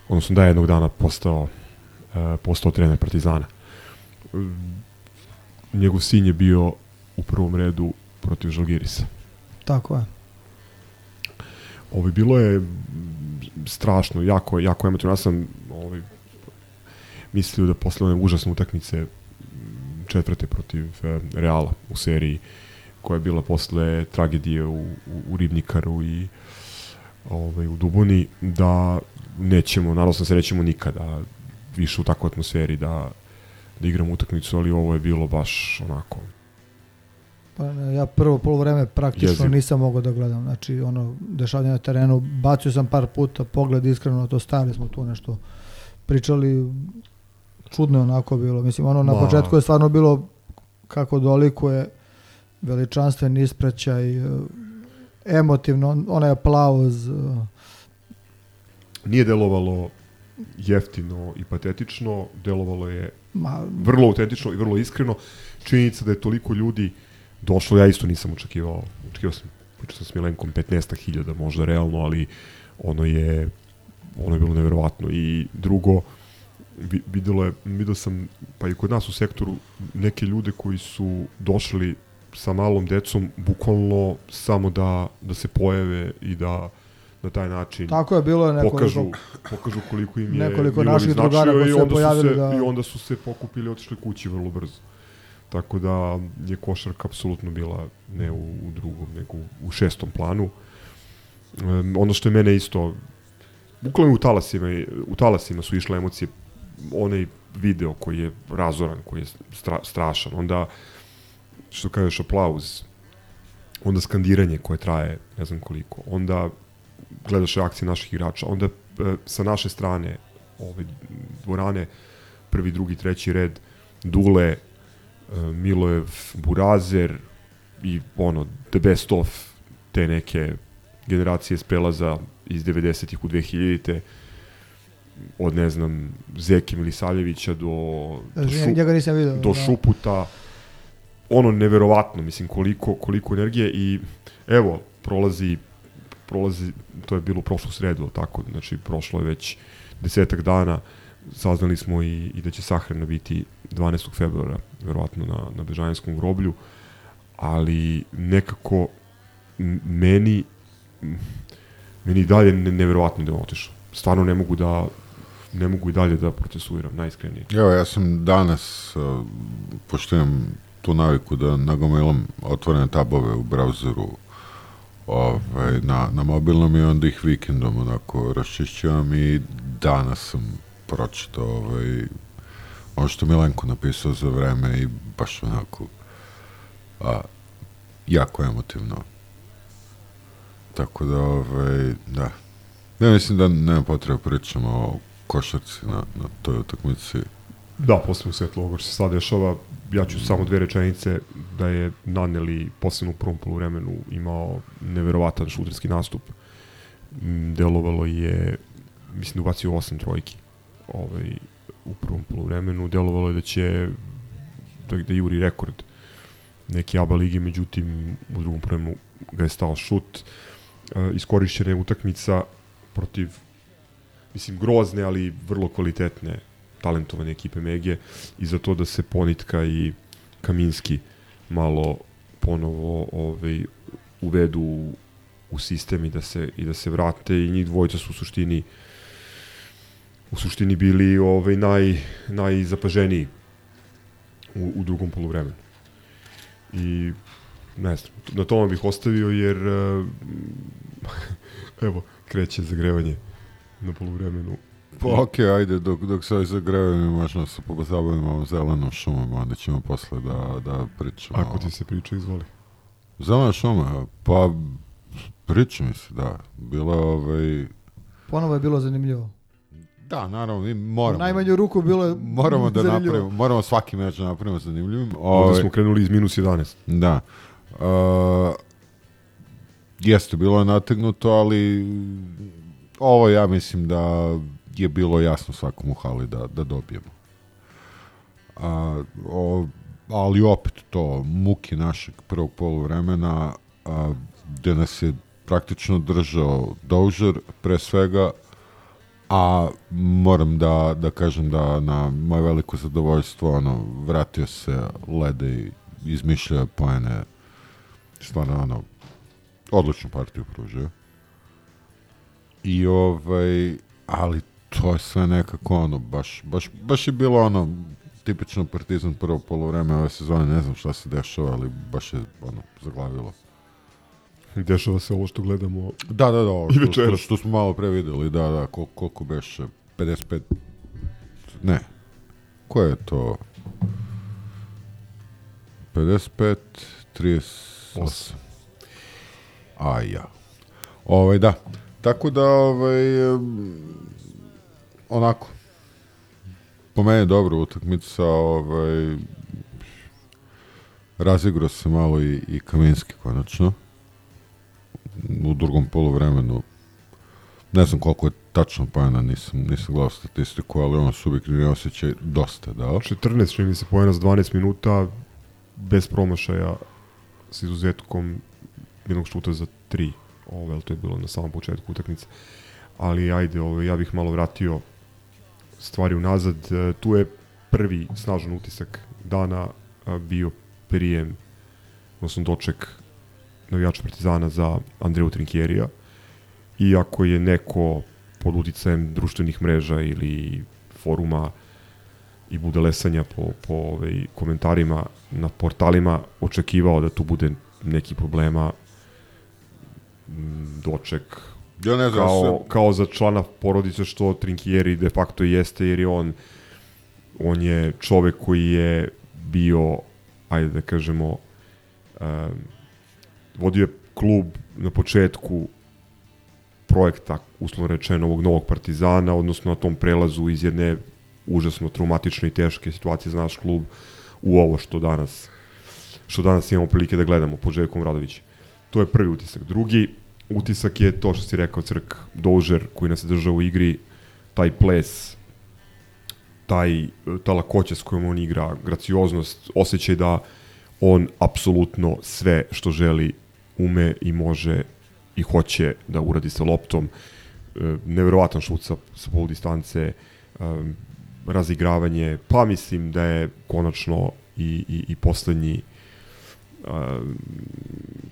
odnosno da je jednog dana postao e, postao trener Partizana. Njegov sin je bio u prvom redu protiv Žalgirisa. tako je Ovo bilo je strašno, jako, jako emotivno. Ja sam ovaj, mislio da posle one užasne utakmice četvrte protiv e, Reala u seriji koja je bila posle tragedije u, u, u Ribnikaru i ovaj, u Duboni, da nećemo, naravno sam se nećemo nikada više u takvoj atmosferi da, da igramo utakmicu, ali ovo je bilo baš onako Pa ja prvo polovreme praktično Jezivo. nisam mogao da gledam. Znači, ono, dešavanje na terenu, bacio sam par puta pogled iskreno, to stari smo tu nešto pričali, čudno je onako bilo. Mislim, ono, na Ma. početku je stvarno bilo kako dolikuje veličanstven ispraćaj, e, emotivno, on- onaj aplauz, e, nije delovalo jeftino i patetično, delovalo je ma, vrlo autentično i vrlo iskreno. Činjenica da je toliko ljudi došlo, ja isto nisam očekivao, očekivao sam, pričao sam s Milenkom 15.000 možda realno, ali ono je ono je bilo neverovatno i drugo vi- videlo je, vidio sam pa i kod nas u sektoru neke ljude koji su došli sa malom decom bukvalno samo da, da se pojave i da na taj način tako je bilo je nekoliko, pokažu, pokažu koliko im je Nekoliko naših drugara koji se pojavili se, da- I onda su se pokupili i otišli kući vrlo brzo. Tako da je košarka apsolutno bila ne u, u drugom, nego u šestom planu. Um, ono što je mene isto, bukvalno u talasima, u talasima su išle emocije, onaj video koji je razoran, koji je stra, strašan, onda, što kažeš, aplauz, onda skandiranje koje traje ne znam koliko, onda gledaš reakcije naših igrača, onda e, sa naše strane ove dvorane, prvi, drugi, treći red, Dule, e, Milojev, Burazer i ono, the best of te neke generacije s prelaza iz 90-ih u 2000-te, od ne znam, Zeke Milisavljevića do, do, nisam vidio. do da. Šuputa, ono neverovatno, mislim koliko koliko energije i evo prolazi prolazi to je bilo prošlu sredu, tako, znači prošlo je već desetak dana, saznali smo i, i da će sahrana biti 12. februara, verovatno na, na Bežanjskom groblju, ali nekako meni meni dalje ne, neverovatno da je otišao. Stvarno ne mogu da ne mogu i dalje da procesuiram, najiskrenije. Evo, ja sam danas, pošto imam tu naviku da nagomilam otvorene tabove u brauzeru ovaj, na, na mobilnom i onda ih vikendom onako raščišćavam i danas sam pročitao ovaj, ono što Milenko napisao za vreme i baš onako a, jako emotivno. Tako da, ovaj, da. Ja mislim da nema potrebe pričamo o košarci na, na toj utakmici. Da, posebno u što se sad dešava, ja ću samo dve rečenice da je Naneli posebno u prvom poluvremenu imao neverovatan šuterski nastup. Mm, Delovalo je, mislim da ubacio osam trojki ovaj, u prvom poluvremenu. Delovalo je da će da, da juri rekord neke ABA ligi, međutim u drugom poluvremenu ga je stao šut. E, iskorišćena je utakmica protiv mislim grozne, ali vrlo kvalitetne talentovane ekipe Mege i za to da se Ponitka i Kaminski malo ponovo ovaj, uvedu u, u sistem i da se i da se vrate i njih dvojica su u suštini u suštini bili ovaj naj najzapaženiji u, u drugom poluvremenu. I ne znam, na tome bih ostavio jer eh, evo kreće zagrevanje na poluvremenu Pa okej, ajde, dok, dok se ovaj zagrevaju, možemo se pozabavimo ovom zelenom šumom, onda ćemo posle da, da pričamo. Ako ti se priča, izvoli. Zelena šuma, pa priča mi se, da. Bila je ovaj... Ponovo je bilo zanimljivo. Da, naravno, mi U moramo. najmanju ruku bilo je Moramo da zanimljivo. napravimo, moramo svaki meč da napravimo zanimljivim. Ovde Ovaj, smo krenuli iz minus 11. Da. Uh, jeste, bilo je nategnuto, ali ovo ja mislim da je bilo jasno svakom u hali da, da dobijemo. A, o, ali opet to, muki našeg prvog poluvremena, a, gde nas je praktično držao Dožer pre svega, a moram da, da kažem da na moje veliko zadovoljstvo ono, vratio se Lede i izmišlja poene stvarno ono odličnu partiju pružio i ovaj ali to je sve nekako ono baš, baš, baš je bilo ono tipično partizan prvo polovreme ove sezone ne znam šta se dešava ali baš je ono zaglavilo Dešava se ovo što gledamo Da, da, da, ovo što, što, što smo malo pre videli, da, da, kol, koliko beše, 55, ne, ko je to? 55, 38. A ja. Ovaj, da. Tako da, ovaj, onako, po meni je dobra utakmica, ovaj, razigrao se malo i, i Kaminski konačno u drugom poluvremenu ne znam koliko je tačno pojena, nisam, nisam gledao statistiku, ali on subjektivni osjećaj dosta dao. 14, čini mi se, pojena za 12 minuta, bez promašaja, s izuzetkom jednog šuta za 3. Ovo, to je bilo na samom početku utakmice. Ali ajde, ovo, ja bih malo vratio stvari unazad. E, Tu je prvi snažan utisak dana bio prijem, odnosno doček navijača Partizana za Andreju Trinkjerija. Iako je neko pod uticajem društvenih mreža ili foruma i budelesanja po, po ovaj, komentarima na portalima očekivao da tu bude neki problema doček Ja ne znam, kao, sve- kao za člana porodice što Trinkieri de facto jeste jer je on on je čovek koji je bio ajde da kažemo um, vodio je klub na početku projekta, uslovno rečeno, ovog novog partizana, odnosno na tom prelazu iz jedne užasno traumatične i teške situacije za naš klub u ovo što danas što danas imamo prilike da gledamo pod Željkom Radovićem. To je prvi utisak. Drugi utisak je to što si rekao Crk Dožer koji nas je držao u igri, taj ples, taj, ta lakoća s kojom on igra, gracioznost, osjećaj da on apsolutno sve što želi ume i može i hoće da uradi sa loptom. E, neverovatan šut sa, sa pol distance, e, razigravanje, pa mislim da je konačno i, i, i poslednji a,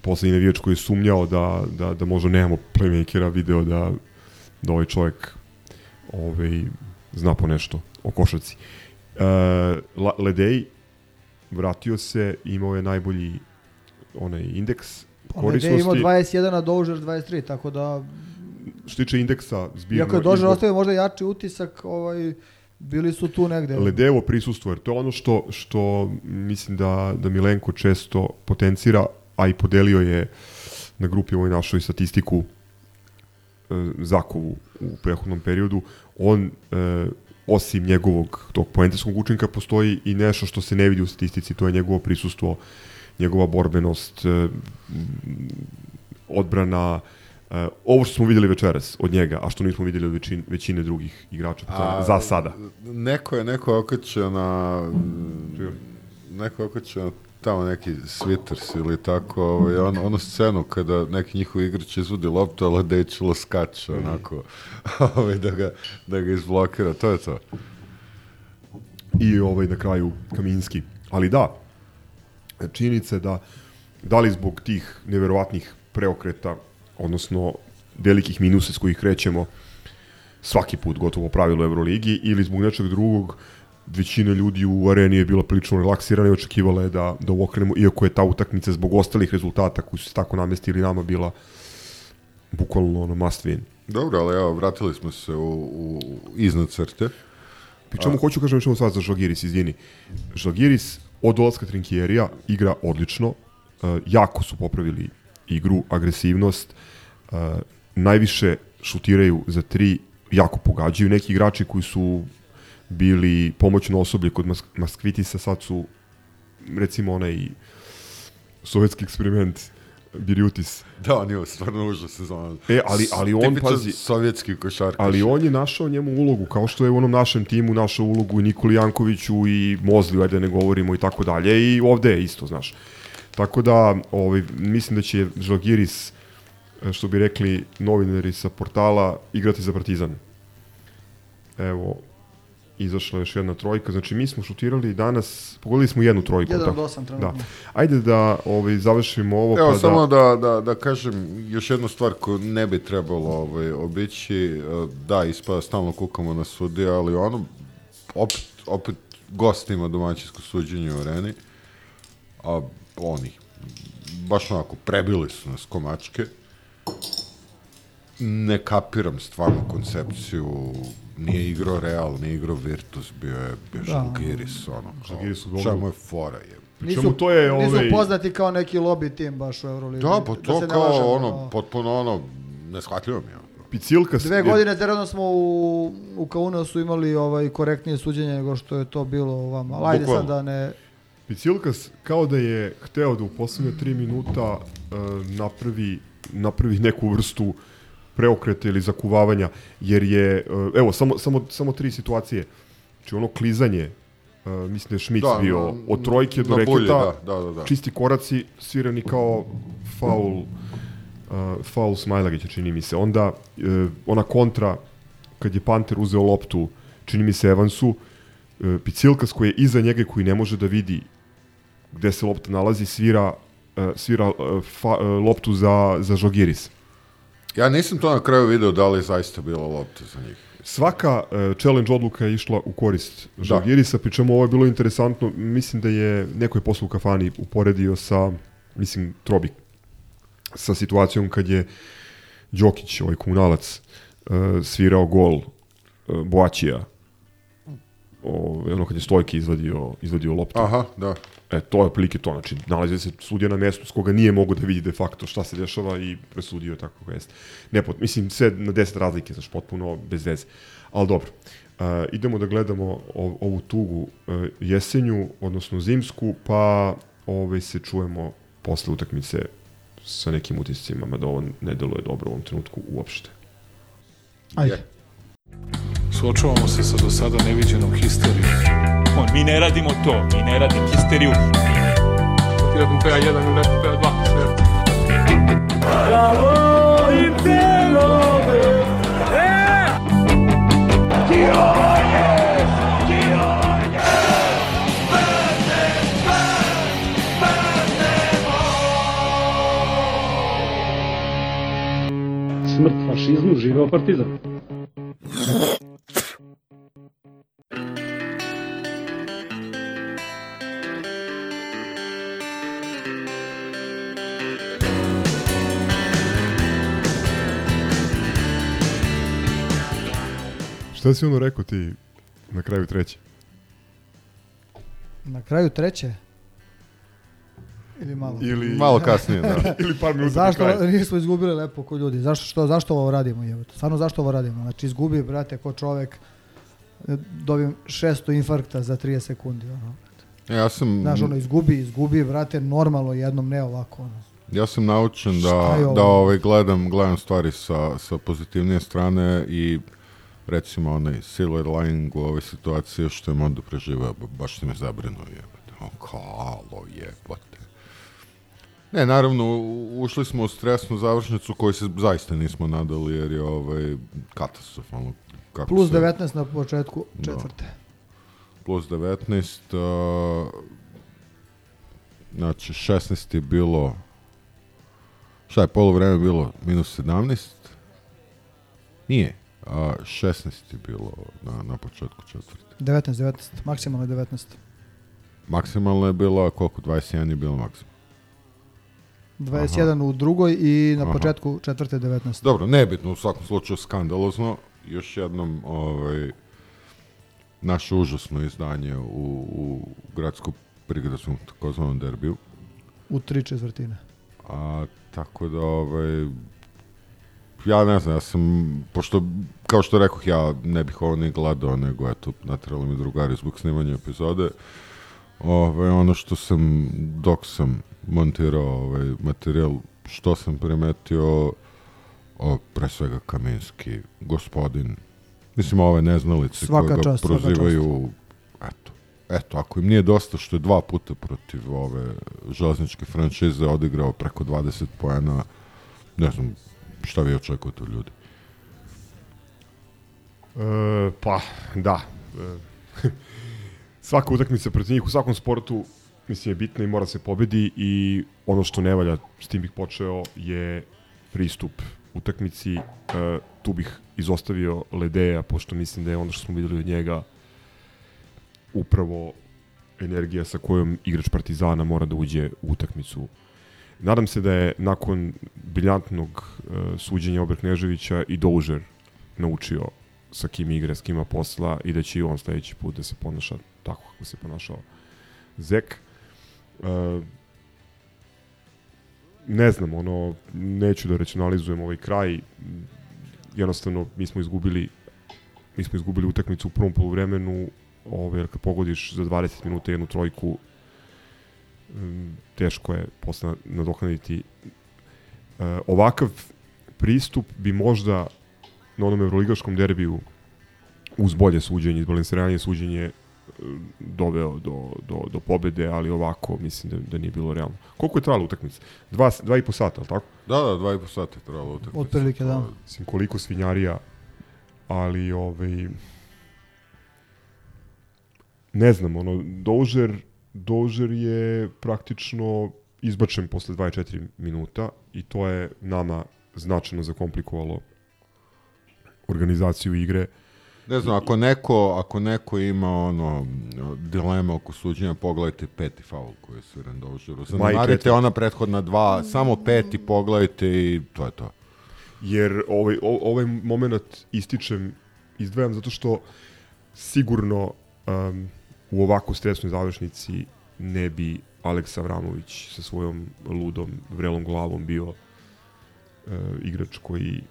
poslednji navijač koji je sumnjao da, da, da možda nemamo playmakera video da, da ovaj čovjek ovaj, zna po nešto o košarci. E, Ledej vratio se, imao je najbolji onaj indeks Korisnosti... je korisnosti. imao 21, a Dožer 23, tako da... Što tiče indeksa zbirno... Iako je Dožer izbor- ostavio možda jači utisak, ovaj, bili su tu negde. Ledevo prisustvo, jer to je ono što, što mislim da, da Milenko često potencira, a i podelio je na grupi ovoj našoj statistiku e, Zakovu u prehodnom periodu. On, e, osim njegovog tog poentarskog učinka, postoji i nešto što se ne vidi u statistici, to je njegovo prisustvo, njegova borbenost, e, odbrana, e, ovo što smo videli večeras od njega, a što nismo videli od većine, većine drugih igrača A, za sada. Neko je, neko okačio na... Neko je okačio na tamo neki Switters ili tako, ovaj, on, onu scenu kada neki njihov igrač izvodi loptu, ali Dejčilo skače, onako, ovaj, da, ga, da ga izblokira, to je to. i ovaj na kraju Kaminski. Ali da, činjenica je da da li zbog tih neverovatnih preokreta, odnosno velikih minusa s kojih krećemo svaki put gotovo pravilo Euroligi ili zbog nečeg drugog većina ljudi u areni je bila prilično relaksirana i očekivala je da, da okrenemo, iako je ta utakmica zbog ostalih rezultata koji su se tako namestili nama bila bukvalno ono must win. Dobro, ali evo, vratili smo se u, u iznad crte. Pri čemu hoću kažem jednu stvar za Žalgiris, izvini. Žalgiris od dolaska Trinkjerija igra odlično, uh, jako su popravili igru, agresivnost, uh, najviše šutiraju za tri, jako pogađaju. Neki igrači koji su bili pomoćno osoblje kod Mas Maskvitisa, sad su recimo onaj sovjetski eksperiment Biriutis. Da, on je stvarno užas sezona. E, ali, ali on, pazi, sovjetski košarkaš. Ali on je našao njemu ulogu, kao što je u onom našem timu našao ulogu i Nikoli Jankoviću i Mozliju, ajde da ne govorimo i tako dalje. I ovde je isto, znaš. Tako da, ovaj, mislim da će Žalgiris, što bi rekli novinari sa portala, igrati za Partizan. Evo, izašla je još jedna trojka. Znači, mi smo šutirali danas, pogodili smo jednu trojku. Jedan od osam trenutno. Da. Ajde da ovaj, završimo ovo. Evo, pa samo da... da, da, da kažem još jednu stvar koju ne bi trebalo ovaj, obići. E, Da, ispada stalno kukamo na sudi, ali ono, opet, opet gost ima domaćinsko suđenje u areni, a oni baš onako, prebili su nas komačke. Ne kapiram stvarno koncepciju, nije igrao Real, nije igrao Virtus, bio je, bio je Da. Žalgiris, ono, Žalgiris u kao, čemu je fora, je. Nisu, to je nisu ovaj- poznati kao neki lobby tim baš u Euroligi. Da, pa to se ne kao, lažemo, ono, potpuno ono, neshvatljivo mi je. Picilka... Dve godine teretno smo u, u Kaunasu imali ovaj korektnije suđenje nego što je to bilo u vama. Ali ajde sad da ne... Picilkas kao da je hteo da u poslednje tri minuta uh, napravi, napravi neku vrstu preokreta ili zakuvavanja, jer je, uh, evo, samo, samo, samo tri situacije. Znači ono klizanje, uh, mislim da je Šmic Da, bio na- od trojke do reketa, da, da, da, da. čisti koraci, svirani kao faul, uh, faul Smajlagića, čini mi se. Onda uh, ona kontra, kad je Panter uzeo loptu, čini mi se Evansu, uh, Picilkas koji je iza njega koji ne može da vidi gde se lopta nalazi, svira, uh, svira uh, fa, uh, loptu za, za Žogiris. Ja nisam to na kraju video da li je zaista bila lopta za njih. Svaka uh, challenge odluka je išla u korist Žalgirisa, pri čemu ovo je bilo interesantno. Mislim da je neko je posle u kafani uporedio sa, mislim, Trobi, sa situacijom kad je Đokić, ovaj komunalac, uh, svirao gol uh, Boačija, o, ono kad je Stojki izvadio, izvadio loptu. Aha, da. E, to je otprilike to, znači nalazi se sudija na mestu s koga nije mogo da vidi de facto šta se dešava i presudio je tako kako jeste. Ne, pot, mislim, sve na 10 razlike, znaš, potpuno bez veze. Ali dobro, uh, idemo da gledamo ov, ovu tugu uh, jesenju, odnosno zimsku, pa ovaj, se čujemo posle utakmice sa nekim utiscima, mada ovo ne deluje dobro u ovom trenutku uopšte. Ajde. Suočavamo se sa do sada neviđenom histerijom. On, mi ne radimo to, mi ne radimo histeriju. Ti da PA 1 ili ne PA 2. Sve. Smrt fašizmu, živeo partizan. Šta si ono rekao ti na kraju treće? Na kraju treće? Ili malo? Ili... Malo kasnije, da. Ili par minuta Zašto nismo izgubili lepo ko ljudi? Zašto, što, zašto ovo radimo? Jebote? Stvarno zašto ovo radimo? Znači izgubi, brate, ko čovek, e, dobijem 600 infarkta za 30 sekundi. Ono. Ja sam, Znaš, ono, izgubi, izgubi, brate, normalno jednom, ne ovako. Ono. ja sam naučen da, da ovaj, gledam, gledam stvari sa, sa pozitivnije strane i recimo onaj silver lining u ovoj situaciji što je Mondo preživao, ba- baš se me zabrinuo jebote. O, kalo jebote. Ne, naravno, ušli smo u stresnu završnicu koju se zaista nismo nadali jer je ovaj, katastrofalno. Kako Plus se- 19 na početku Da. četvrte. plus 19, uh, znači 16 je bilo, šta je polo vreme bilo, minus 17? Nije, a 16 je bilo na, na početku četvrte. 19, 19, maksimalno je 19. Maksimalno je bilo, a koliko, 21 je bilo maksimalno. 21 u drugoj i na Aha. početku četvrte 19. Dobro, nebitno, u svakom slučaju skandalozno. Još jednom, ovaj, naše užasno izdanje u, u gradskom prigradskom takozvanom derbiju. U tri četvrtine. A, tako da, ovaj, ja ne znam, ja sam, pošto, kao što rekoh, ja ne bih ovo ni gledao, nego eto, natrali mi drugari zbog snimanja epizode. Ovaj, ono što sam, dok sam montirao ovaj materijal, što sam primetio, o, pre svega Kaminski, gospodin, mislim ove neznalice Svaka koje ga čast, prozivaju, eto, eto, ako im nije dosta što je dva puta protiv ove železničke franšize odigrao preko 20 poena, ne znam šta vi očekujete od ljudi. E, pa, da. E, svaka utakmica protiv njih u svakom sportu mislim je bitna i mora se pobedi i ono što ne valja, s tim bih počeo, je pristup utakmici. E, tu bih izostavio Ledeja, pošto mislim da je ono što smo videli od njega upravo energija sa kojom igrač Partizana mora da uđe u utakmicu. Nadam se da je nakon briljantnog uh, suđenja Ober Kneževića i Doužer naučio sa kim igra, s kima posla i da će i on sledeći put da se ponaša tako kako se ponašao Zek. Uh, ne znam, ono, neću da racionalizujem ovaj kraj, jednostavno mi smo izgubili mi smo izgubili utakmicu u prvom poluvremenu, ovaj, jer kad pogodiš za 20 minuta jednu trojku, teško je posle nadoknaditi. E, ovakav pristup bi možda na onom evroligaškom derbiju uz bolje suđenje, izbalansiranije suđenje e, doveo do, do, do pobede, ali ovako mislim da, da nije bilo realno. Koliko je trajala utakmica? Dva, dva i po sata, ali tako? Da, da, dva i po sata je trajala utakmica. Otprilike, da. Mislim, koliko svinjarija, ali ovaj, ne znam, ono, Dožer, Dožer je praktično izbačen posle 24 minuta i to je nama značajno zakomplikovalo organizaciju igre. Ne znam, ako neko, ako neko ima ono dilema oko suđenja, pogledajte peti faul koji je sviren Dožeru. Zanemarite ona prethodna dva, samo peti pogledajte i to je to. Jer ovaj, ovaj moment ističem, izdvajam zato što sigurno um, u ovako stresnoj završnici ne bi Aleks Avramović sa svojom ludom, vrelom glavom bio uh, igrač koji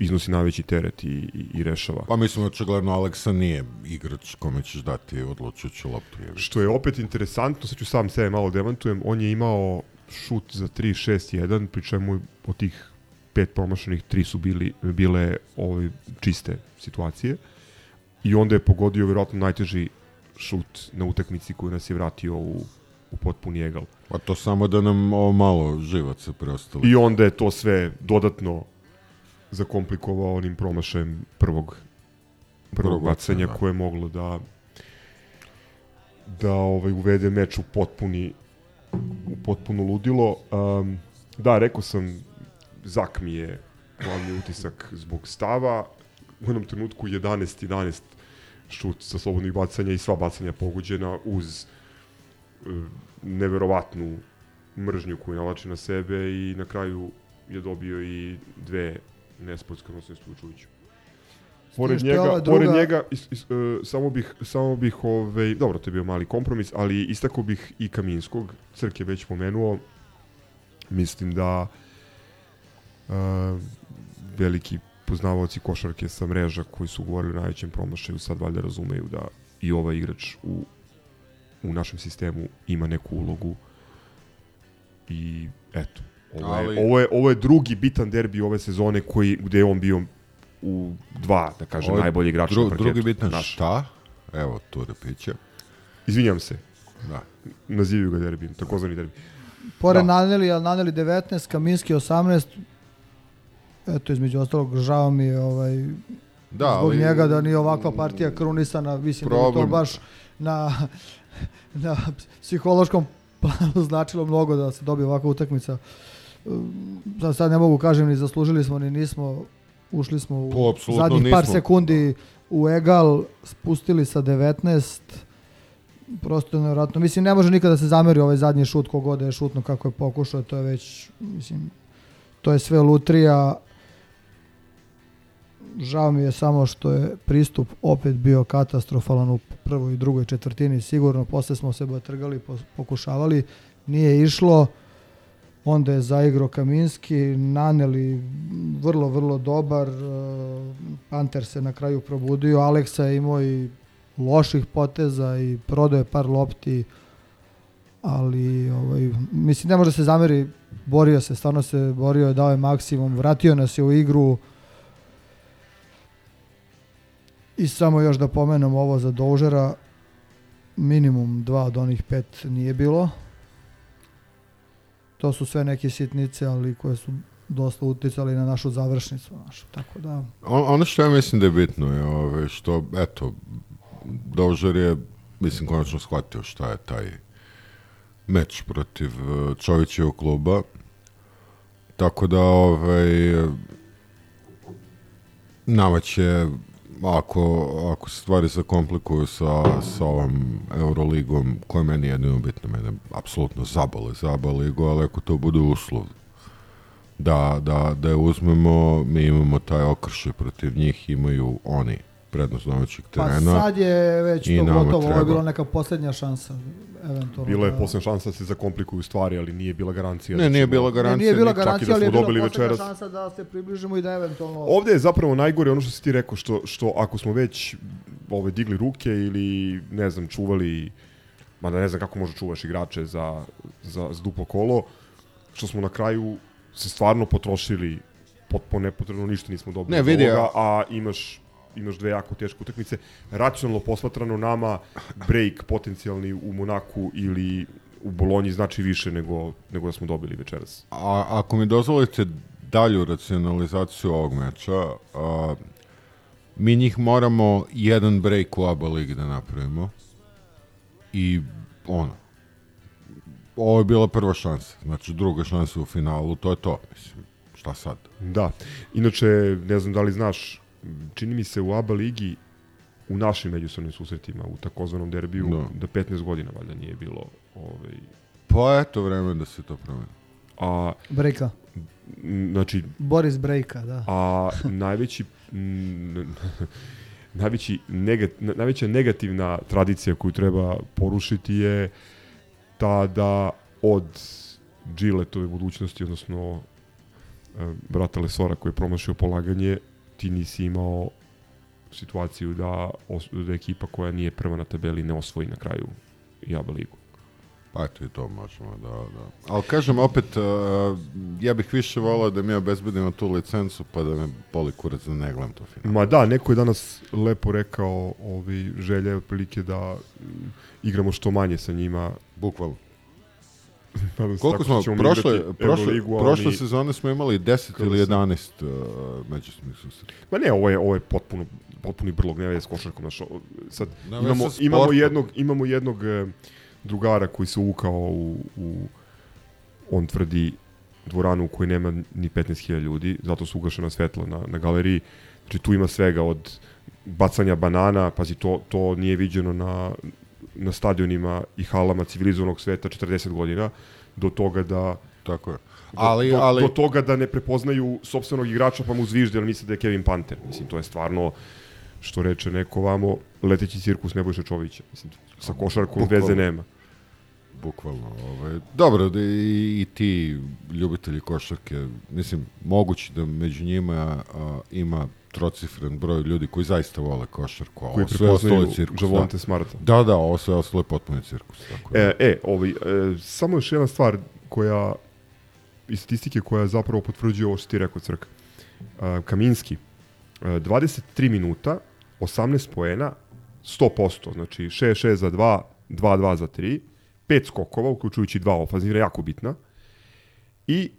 iznosi najveći teret i, i, i rešava. Pa mislim, očigledno Aleksa nije igrač kome ćeš dati odlučujuću loptu. Je. Što je opet interesantno, sad ću sam sebe malo demantujem, on je imao šut za 3-6-1, pri čemu od tih pet promašenih, tri su bili, bile ove čiste situacije. I onda je pogodio vjerojatno najteži šut na utakmici koji nas je vratio u, u potpuni egal. Pa to samo da nam ovo malo živaca preostalo. I onda je to sve dodatno zakomplikovao onim promašajem prvog prvog bacanja da. koje je moglo da da ovaj uvede meč u potpuni u potpuno ludilo. Um, da, rekao sam Zak mi je glavni utisak zbog stava. U jednom trenutku 11-11 šut sa slobodnih bacanja i sva bacanja pogođena uz e, neverovatnu mržnju koju nalači na sebe i na kraju je dobio i dve nesportske, odnosno isključujuću. Pored njega, druga- pored njega is, is, uh, samo bih, samo bih ovaj, dobro, to je bio mali kompromis, ali istako bih i Kaminskog, Crk je već pomenuo, mislim da uh, veliki poznavaoci košarke sa mreža koji su govorili o najvećem promašaju sad valjda razumeju da i ovaj igrač u, u našem sistemu ima neku ulogu. I eto ovo je, Ali- ovo je, ovo je drugi bitan derbi ove sezone koji, gde je on bio u dva, da kažem, Ovo je najbolji igrač dru, na parketu. Drugi bitan Naš. šta? Evo, tu repića. Izvinjam se. Da. Nazivaju ga derbijem, takozvani derbi. Pored Da. da. Naneli, ali Naneli 19, Kaminski 18. Eto, između ostalog, žao mi je ovaj, Da, zbog ali- njega da nije ovakva partija krunisana, mislim da je to Problem- baš na, na psihološkom planu značilo mnogo da se dobije ovakva utakmica. Um, Sad, sad ne mogu kažem ni zaslužili smo ni nismo, ušli smo u Po, zadnjih par nismo. sekundi u egal, spustili sa 19, prosto je nevjerojatno. Mislim, ne može nikada da se zameri ovaj zadnji šut, kogod da je šutno kako je pokušao, to je već, mislim, to je sve lutrija. Žao mi je samo što je pristup opet bio katastrofalan u prvoj i drugoj četvrtini, sigurno, posle smo se batrgali, pos- pokušavali, nije išlo, onda je zaigrao Kaminski, Naneli vrlo, vrlo dobar, e, Panter se na kraju probudio, Aleksa je imao i loših poteza i prodao je par lopti, ali ovaj, mislim ne može se zameri, borio se, stvarno se borio, dao je maksimum, vratio nas je u igru i samo još da pomenem ovo za Doužera, minimum dva od onih pet nije bilo. To su sve neke sitnice, ali koje su dosta uticali na našu završnicu. Našu. Tako da, On, ono što ja mislim da je bitno je ove, što, eto, Dožer je, mislim, konačno shvatio šta je taj meč protiv e, Čovićevog kluba. Tako da, ovaj, nama će ako, ako se stvari zakomplikuju sa, sa ovom Euroligom, koja je meni jedino bitno, mene apsolutno zabole za ABA ligu, ali ako to bude uslov da, da, da je uzmemo, mi imamo taj okršaj protiv njih, imaju oni prednost domaćeg Pa terena. sad je već to gotovo, ovo je bila neka posljednja šansa. Eventualno, Bila je da- posljedna šansa da se zakomplikuju stvari, ali nije bila garancija. Ne, da nije bila Ne, garancija. nije bila da garancija, ali je smo bila večeras. šansa da se približimo i da eventualno... Ovde je zapravo najgore ono što si ti rekao, što, što ako smo već ove, digli ruke ili, ne znam, čuvali, mada ne znam kako može čuvaš igrače za, za, za duplo kolo, što smo na kraju se stvarno potrošili potpuno nepotrebno, ništa nismo dobili Ne, vidi, ovoga, a imaš imaš dve jako teške utakmice. Racionalno posmatrano nama break potencijalni u Monaku ili u Bolonji znači više nego, nego da smo dobili večeras. A, ako mi dozvolite dalju racionalizaciju ovog meča, a, mi njih moramo jedan break u ABA ligi da napravimo i ono, ovo je bila prva šansa, znači druga šansa u finalu, to je to, mislim, šta sad? Da. Inače, ne znam da li znaš, čini mi se u ABA ligi u našim međusobnim susretima, u takozvanom derbiju, Da. da 15 godina valjda nije bilo ovaj, Pa eto vreme da se to promeni. a Brejka. m, znači Boris Brejka, da. a najveći m, najveći negat, najveća negativna tradicija koju treba porušiti je ta da od Gilletove budućnosti, odnosno e, brata Lesora koji je promašio polaganje, ti nisi imao situaciju da, da ekipa koja nije prva na tabeli ne osvoji na kraju Jaba ligu. Pa eto i to možemo, da, da. Ali kažem opet, uh, ja bih više volao da mi obezbedimo tu licencu, pa da me boli kurac da ne gledam to finale. Ma da, neko je danas lepo rekao, ovi, želja je otprilike da mm, igramo što manje sa njima. Bukvalno. Nadam Koliko smo, mi prošle, prošle, a prošle oni- sezone smo imali 10 Kada ili se- 11 uh, međusobnih susreta. Ma ne, ovo je, ovo je potpuno, potpuni brlog, ne s košarkom. Znaš, o- sad, Ne imamo, imamo, jednog, imamo jednog e, drugara koji se uvukao u, u, on tvrdi, dvoranu u kojoj nema ni 15.000 ljudi, zato su ugašena svetla na, na galeriji. Znači tu ima svega od bacanja banana, pazi, to, to nije viđeno na, na stadionima i halama civilizovanog sveta 40 godina, do toga da Tako je. Ali, do, ali, do toga da ne prepoznaju sopstvenog igrača pa mu zvižde jer misle da je Kevin Panter. Mislim, to je stvarno, što reče neko vamo, leteći cirkus Nebojša Čovića. Mislim, sa košarkom Bukvalno. veze nema. Bukvalno. Ovaj. Dobro, da i, i ti ljubitelji košarke, mislim, moguće da među njima a, ima trocifren broj ljudi koji zaista vole košarku, a Koji ovo sve ostalo je cirkus. Javonte da. Smarta. Da, da, ovo sve ostalo je potpuno cirkus. Tako da. E, e, ovaj, e, samo još jedna stvar koja iz statistike koja zapravo potvrđuje ovo što ti rekao Crk. E, Kaminski, e, 23 minuta, 18 poena, 100%, znači 6-6 za 2, 2-2 za 3, 5 skokova, uključujući dva ofazivna, jako bitna. I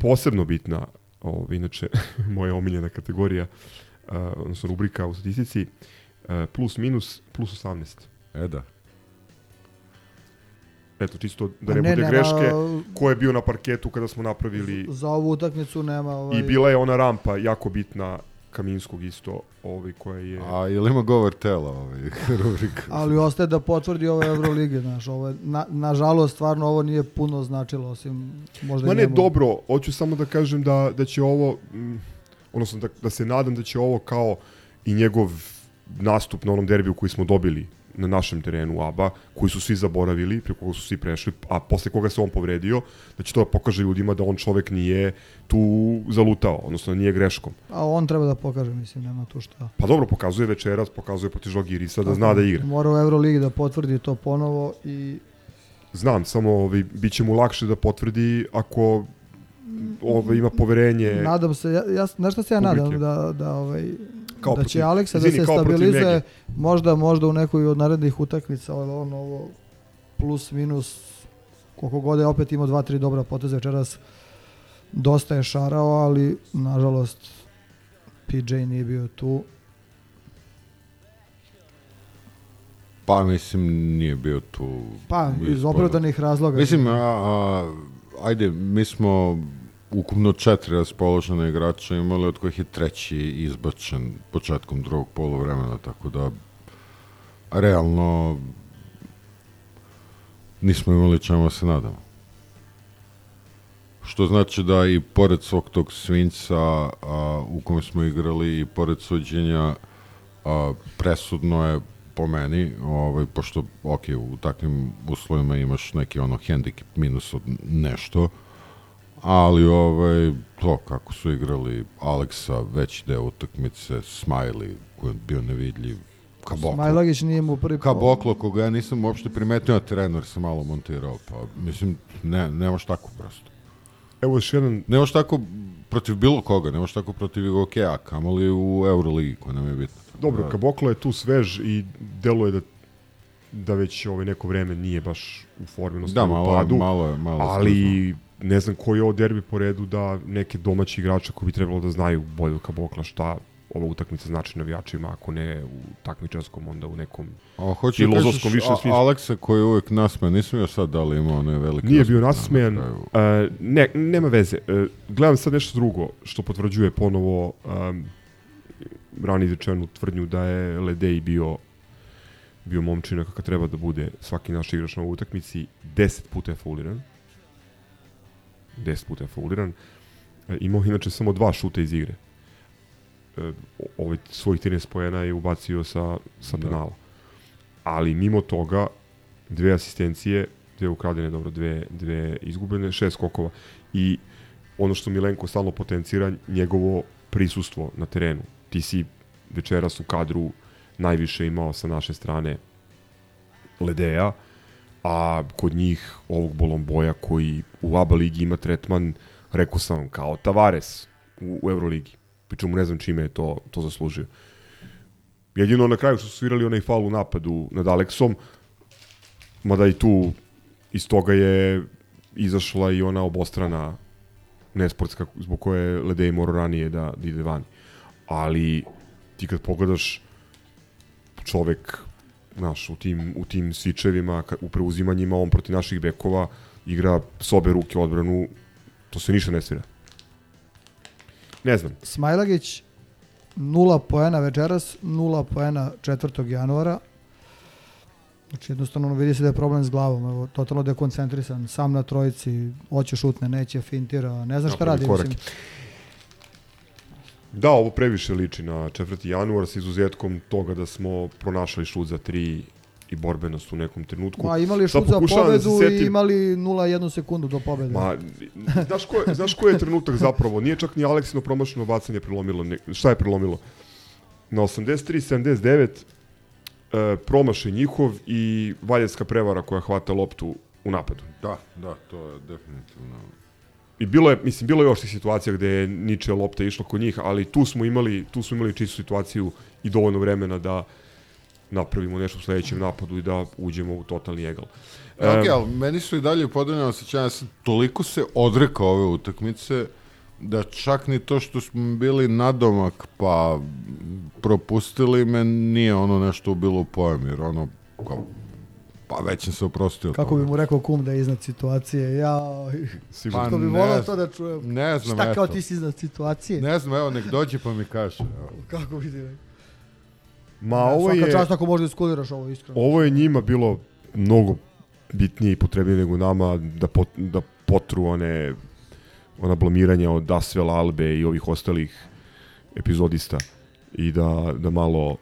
posebno bitna, ovaj, inače, moja omiljena kategorija, uh, odnosno rubrika u statistici, uh, plus minus plus 18. E da. Eto, čisto da ne, ne, bude nema- greške, ko je bio na parketu kada smo napravili Za ovu utakmicu nema... Ovaj, i bila je ona rampa jako bitna Kaminskog isto, ovaj koja je... A ili ima govor tela ovaj rubrika? Ali ostaje da potvrdi ove Eurolige, znaš, ovo je, na, nažalost, stvarno ovo nije puno značilo, osim možda Ma ne, njemu. dobro, hoću samo da kažem da, da će ovo, mm, odnosno da, da se nadam da će ovo kao i njegov nastup na onom derbiju koji smo dobili na našem terenu u ABA, koji su svi zaboravili, preko koga su svi prešli, a posle koga se on povredio, da će to da pokaže ljudima da on čovek nije tu zalutao, odnosno nije greškom. A on treba da pokaže, mislim, nema tu šta. Pa dobro, pokazuje večeras, pokazuje protiv Žalgirisa da zna da igra. Mora u Euroligi da potvrdi to ponovo i Znam, samo ovaj, bit će mu lakše da potvrdi ako ovaj, ima poverenje. nadam se, ja, ja, znaš šta se ja publike. nadam, da, da, ovaj, Kao da će protiv- Aleksa da se stabilizuje, možda, možda u nekoj od narednih utakmica, ali on ovo plus minus, koliko god je opet imao dva, tri dobra poteza večeras, dosta je šarao, ali nažalost PJ nije bio tu. Pa mislim nije bio tu. Pa, iz opravdanih razloga. Mislim, a, a, ajde, mi smo ukupno četiri raspoložene igrača imali, od kojih je treći izbačen početkom drugog polovremena, tako da realno nismo imali čemu da se nadamo. Što znači da i pored svog tog svinca a, u kojem smo igrali i pored suđenja a, presudno je po meni, ovaj, pošto ok, u takvim uslovima imaš neki ono handicap minus od nešto, ali ovaj, to kako su igrali Aleksa već deo utakmice, Smiley koji je bio nevidljiv, Kaboklo. Smajlagić nije mu prvi Kaboklo, koga ja nisam uopšte primetio na terenu jer sam malo montirao, pa mislim, ne, nemaš tako prosto. Evo još jedan... Nemaš tako protiv bilo koga, nemaš tako protiv Igokeja, kamoli u Euroligi, koja nam je bitno. Dobro, Da. Kaboklo je tu svež i deluje da da već ovaj neko vreme nije baš u formi, Da, malo padu, malo malo je ali ne znam koji je ovo derbi po redu da neke domaći igrače koji bi trebalo da znaju bolje od Kabokla šta ova utakmica znači navijačima, ako ne u takmičarskom, onda u nekom A hoću da filozofskom više smislu. Aleksa koji je uvek nasmejan, nisam još sad da li imao onaj veliki Nije bio osmeh na nasmejan. kraju. Uh, ne, nema veze. Uh, gledam sad nešto drugo što potvrđuje ponovo um, rani izrečenu tvrdnju da je Ledej bio bio momčina kakav treba da bude svaki naš igrač na ovoj utakmici. 10 puta je fauliran. 10 puta je fauliran. E, imao inače samo dva šuta iz igre. E, ovaj svojih 13 pojena je ubacio sa, sa Da. penala. Ali mimo toga, dve asistencije, dve ukradene, dobro, dve, dve izgubene, šest skokova. I ono što Milenko stalno potencira, njegovo prisustvo na terenu. Ti si večeras u kadru najviše imao sa naše strane Ledeja, a kod njih ovog Bolomboja koji u ABA ligi ima tretman, rekao sam kao Tavares u, u Euroligi. Pričemu ne znam čime je to, to zaslužio. Jedino na kraju što su svirali onaj faul u napadu nad Aleksom, mada i tu iz toga je izašla i ona obostrana nesportska zbog koje je Ledej morao ranije da, da ide vani. Ali ti kad pogledaš čovek znaš, u tim, u tim svičevima, ka- u preuzimanjima, on protiv naših bekova igra s obe ruke odbranu, to se ništa ne svira. Ne znam, Smajlagić, nula poena večeras, nula poena 4. januara. Znači jednostavno vidi se da je problem s glavom, evo, totalno dekoncentrisan, sam na trojici, hoće šutne, neće, fintira, ne znam šta radi. korake. Mislim. Da, ovo previše liči na 4. januar sa izuzetkom toga da smo pronašali šut za 3 i borbenost u nekom trenutku. Ma, imali šut za da pobedu i setim- imali 0,1 sekundu do pobede. Ma, znaš, ko, je- znaš koji je trenutak zapravo? Nije čak ni Aleksino promašeno bacanje prelomilo. Ne, šta je prelomilo? Na 83-79 e, promašaj njihov i valjevska prevara koja hvata loptu u napadu. Da, da, to je definitivno. I bilo je, mislim, bilo je još tih situacija gde je niče lopta išla kod njih, ali tu smo imali, tu smo imali čistu situaciju i dovoljno vremena da napravimo nešto u sledećem napadu i da uđemo u totalni egal. E, ok, ali meni su i dalje podeljene osjećanja, ja sam toliko se odrekao ove utakmice, da čak ni to što smo bili nadomak pa propustili me nije ono nešto bilo pojem, jer ono, kao, pa već sam se oprostio. Kako tome. bi mu rekao kum da je iznad situacije, ja... Sigurno. Što bi Pa ne volao to da čujem. Ne znam, Šta kao eto. ti si iznad situacije? Ne znam, evo, nek dođe pa mi kaže. Evo. Kako bi ti rekao? Ma ovo Svaka je, čast ako možda iskuliraš ovo iskreno. ovo je njima bilo mnogo bitnije i potrebnije nego nama da, pot, da potru one ona blamiranja od Asvel Albe i ovih ostalih epizodista i da, da malo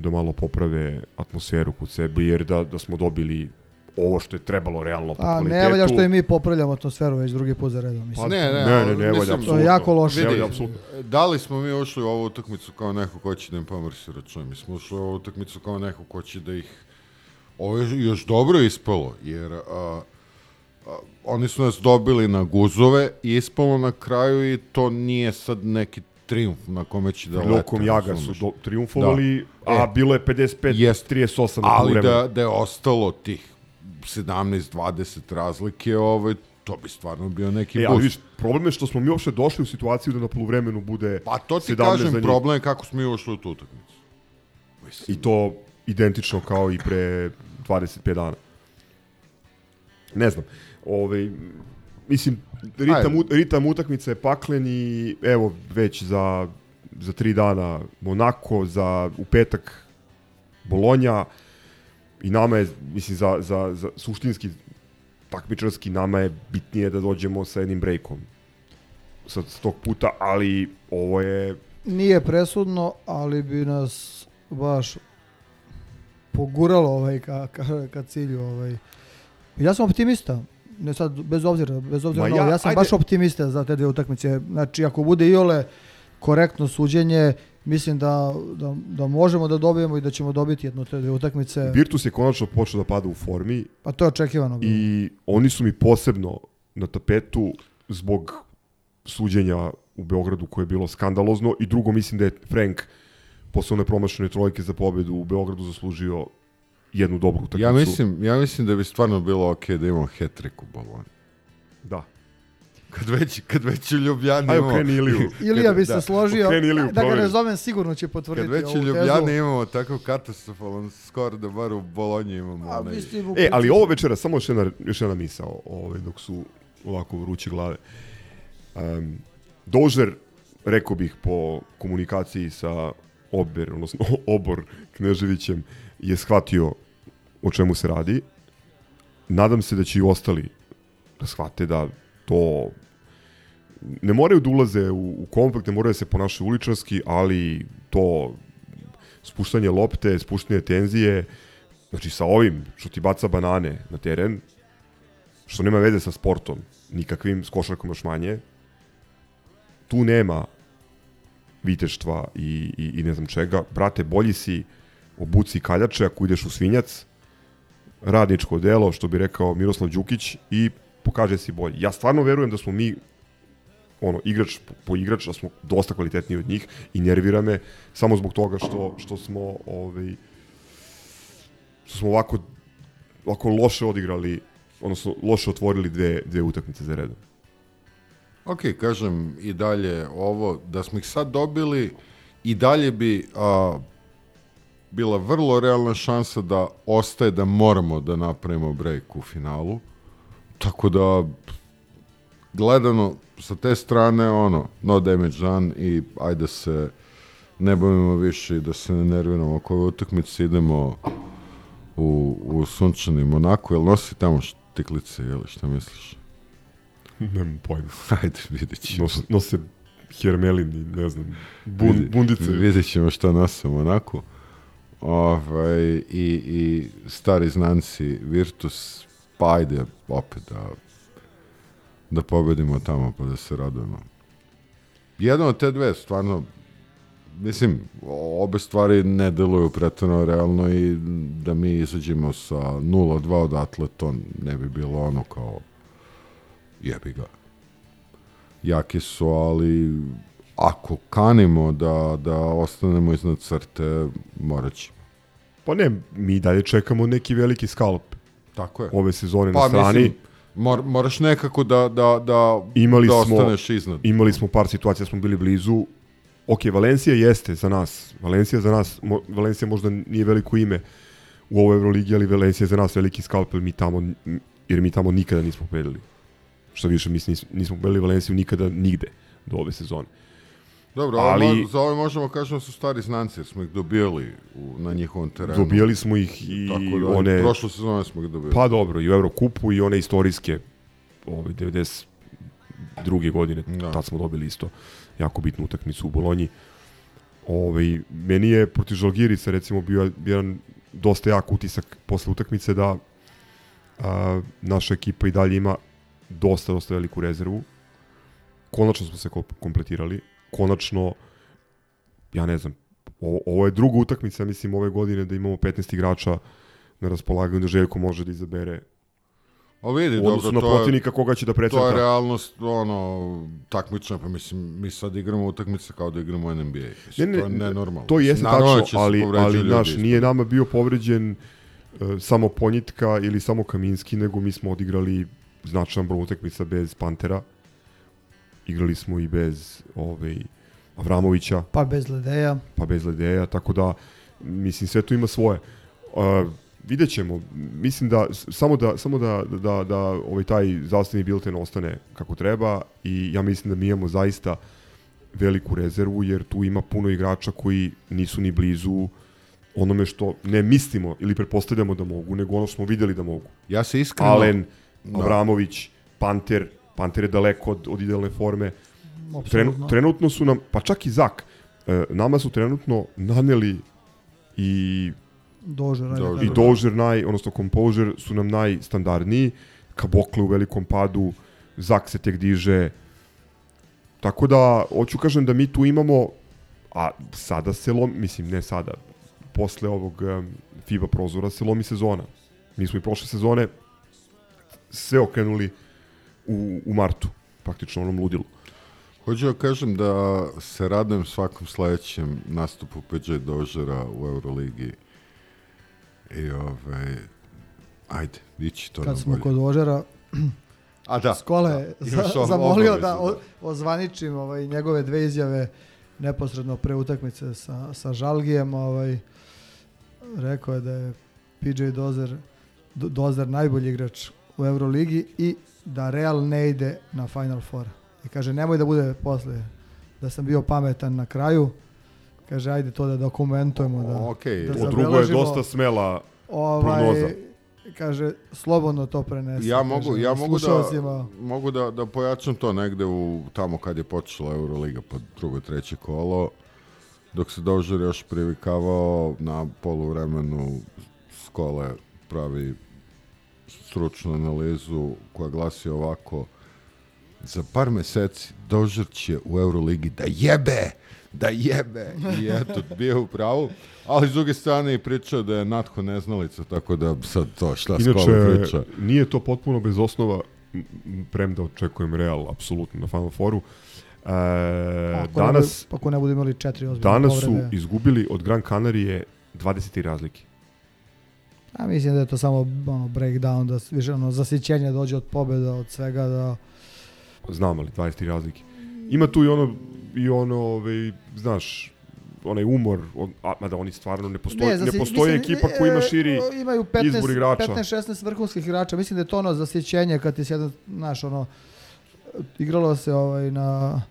da malo poprave atmosferu kod sebe, jer da, da smo dobili ovo što je trebalo realno po A kvalitetu. ne valja što i mi popravljamo atmosferu već drugi put za redom. Mislim. Pa, Ne, ne, ne, ne, ne, mislim, valja, to je apsolutno. jako loše. Ne Vidi, valja, apsolutno. da li smo mi ušli u ovu utakmicu kao neko ko će da im pomrsi račun? Mi smo ušli u ovu utakmicu kao neko ko će da ih... Ovo je još dobro ispalo, jer a, a, oni su nas dobili na guzove i ispalo na kraju i to nije sad neki triumf na kome će da lete. Lukom Jaga su do, triumfovali, Da. a E, bilo je 55 jest. 38 na Ali poluvremenu. da, da je ostalo tih 17-20 razlike, ovaj, to bi stvarno bio neki E, boost. viš, problem je što smo mi uopšte došli u situaciju da na poluvremenu bude Pa to ti 17 za kažem, problem je kako smo mi ušli u tu utakmicu. I to identično kao i pre 25 dana. Ne znam. Ove, mislim, ritam, ut- ritam utakmice je paklen i evo već za, za tri dana Monako, za u petak Bolonja i nama je, mislim, za, za, za suštinski takmičarski nama je bitnije da dođemo sa jednim breakom sa, sa tog puta, ali ovo je Nije presudno, ali bi nas baš poguralo ovaj ka, ka, ka cilju. Ovaj. Ja sam optimista. Ne sad, bez obzira, bez obzira Ma na ja- ovo, ja sam ajde. baš optimista za te dve utakmice. Znači, ako bude iole korektno suđenje, mislim da, da, da možemo da dobijemo i da ćemo dobiti jednu te dve utakmice. Virtus je konačno počeo da pada u formi Pa to je očekivano. i oni su mi posebno na tapetu zbog suđenja u Beogradu koje je bilo skandalozno i drugo mislim da je Frank posle one promašene trojke za pobedu u Beogradu zaslužio jednu dobru utakmicu. Ja mislim, ja mislim da bi stvarno bilo ok da imamo hat-trick u Bolonji. Da. Kad već, kad već u Ljubljani Ajde, imamo... okreni Iliju. Ilija bi da. se složio, okreni Iliju, da ga ne zovem, sigurno će potvrditi Kad već ovu u tezu. Ljubljani imamo takav katastrofalan skor da bar u Bolonji imamo A, onaj... E, ali ovo večera, samo još jedna, još jedna misao, ovaj, dok su ovako vruće glave. Um, Dožer, rekao bih po komunikaciji sa Ober, odnosno Obor Kneževićem, je shvatio o čemu se radi. Nadam se da će i ostali da shvate da to ne moraju da ulaze u, u konflikt, ne moraju da se ponašaju uličarski, ali to spuštanje lopte, spuštanje tenzije, znači sa ovim što ti baca banane na teren, što nema veze sa sportom, nikakvim, s košarkom još manje, tu nema viteštva i, i, i ne znam čega. Brate, bolji si obuci kaljače ako ideš u svinjac, radničko delo, što bi rekao Miroslav Đukić, i pokaže si bolji. Ja stvarno verujem da smo mi ono, igrač po igrač, da smo dosta kvalitetniji od njih i nervira me samo zbog toga što, što smo ovaj, što smo ovako, ovako loše odigrali, odnosno loše otvorili dve, dve utakmice za redom. Ok, kažem i dalje ovo, da smo ih sad dobili, i dalje bi a, bila vrlo realna šansa da ostaje da moramo da napravimo break u finalu. Tako da, gledano sa te strane, ono, no damage done i ajde se ne bavimo više i da se ne nerviramo oko ove utakmice, idemo u, u sunčani Monako, jel nosi tamo štiklice ili šta misliš? Nemam pojma. Ajde, vidjet ćemo. Nose, nose Hermelin i ne znam, bun, Vidi- bundice. Vidjet ćemo šta nosimo onako. Ovaj, i, I stari znanci Virtus, pa ajde opet da, da pobedimo tamo pa da se radujemo. Jedna od te dve, stvarno, mislim, obe stvari ne deluju pretredno realno i da mi izađemo sa 0-2 odatle, to ne bi bilo ono kao jebi ga. Jaki su, ali ako kanimo da, da ostanemo iznad crte, morat ćemo. Pa ne, mi dalje čekamo neki veliki skalp Tako je. ove sezone Pa na strani. mislim, mor, moraš nekako da, da, da, imali da smo, ostaneš iznad. Imali smo par situacija, smo bili blizu. Ok, Valencija jeste za nas. Valencija za nas, mo, Valencija možda nije veliko ime u ovoj Euroligi, ali Valencija je za nas veliki skalp, mi tamo, jer mi tamo nikada nismo pobedili. Što više, mi nismo, nismo pobedili Valenciju nikada nigde do ove sezone. Dobro, ali- ali, za ove možemo kažemo da su stari znanci, jer smo ih dobijali u, na njihovom terenu. Dobijali smo ih i Tako da, one... Prošle sezone smo ih dobili. Pa dobro, i u Eurokupu i one istorijske ovaj, 92. godine, Da. tad smo dobili isto jako bitnu utakmicu u Bolonji. Ovaj, meni je protiv Žalgirica recimo bio jedan dosta jak utisak posle utakmice da a, naša ekipa i dalje ima dosta, dosta veliku rezervu. Konačno smo se ko- kompletirali. Konačno, ja ne znam, ovo, ovo je druga utakmica, mislim, ove godine da imamo 15 igrača na raspolaganju da Željko može da izabere O vidi, u odnosu dobro, na protivnika koga će da precrta. To je realnost, ono, takmična, pa mislim, mi sad igramo utakmice kao da igramo NBA. Mislim, Ne, ne, to je nenormalno. To jeste Naravno da tačno, se ali, ali naš, nije nama bio povređen e, samo Ponjitka ili samo Kaminski, nego mi smo odigrali značajan broj utakmica bez Pantera. Igrali smo i bez ovaj, Avramovića, Pa bez Ledeja. pa bez Ledeja, tako da, mislim, sve to ima svoje. Uh, vidjet ćemo. Mislim da samo da samo da da da ovaj taj zdravstveni bilten ostane kako treba i ja mislim da mi imamo zaista veliku rezervu jer tu ima puno igrača koji nisu ni blizu onome što ne mislimo ili pretpostavljamo da mogu, nego ono smo videli da mogu. Ja se iskreno... Alen, Da. Avramović, Panter, Panter je daleko od, od idealne forme. Apsolutno. trenutno su nam, pa čak i Zak, e, nama su trenutno naneli i Dožer, ajde Dožer. i. Dožer naj, odnosno Composure su nam najstandardniji, Kabokle u velikom padu, Zak se tek diže, tako da, hoću kažem da mi tu imamo, a sada se lomi, mislim ne sada, posle ovog um, FIBA prozora se lomi sezona. Mi smo i prošle sezone sve okrenuli u, u martu, praktično onom ludilu. Hoću da kažem da se radujem svakom sledećem nastupu PJ Dožera u Euroligi. I ovaj, ajde, ići to na Kad smo bolje. kod Dožera, A da, Skole da, za, zamolio da o- ozvaničim ovaj, njegove dve izjave neposredno pre utakmice sa, sa Žalgijem. Ovaj, rekao je da je PJ Dozer, Do- Dozer najbolji igrač u Euroligi i da Real ne ide na Final Four. I kaže, nemoj da bude posle da sam bio pametan na kraju. Kaže, ajde to da dokumentujemo. Da, Okej, da O drugo je dosta smela ovaj, prognoza. Kaže, slobodno to prenesi. Ja kaže, mogu, ja mogu da, mogu da, da pojačam to negde u, tamo kad je počela Euroliga, pa drugo, treće kolo, dok se Dožer još privikavao na poluvremenu skole pravi stručnu analizu koja glasi ovako za par meseci Dožer će u Euroligi da jebe, da jebe. I eto, bio u pravu. Ali s druge strane i pričao da je Natko neznalica, tako da sad to šta Inače, priča. nije to potpuno bez osnova, premda očekujem Real apsolutno na Final Fouru. E, Ako ne danas, budu- ako ne budu imali četiri ozbiljne danas su povrede. izgubili od Gran Canarije 20 razlike. Ja mislim da je to samo ono, breakdown, da više ono, zasićenje dođe od pobjeda, od svega, da Znam ali 20 razlike. Ima tu i ono, i ono ovaj, znaš, onaj umor, on, a, mada oni stvarno ne postoje, ne, zasi- postoji mislim, ekipa koja ima e, širi imaju izbor 15, igrača. 15-16 vrhunskih igrača. Mislim da je to ono zasićenje kad ti se jedan, znaš, ono, igralo se ovaj, na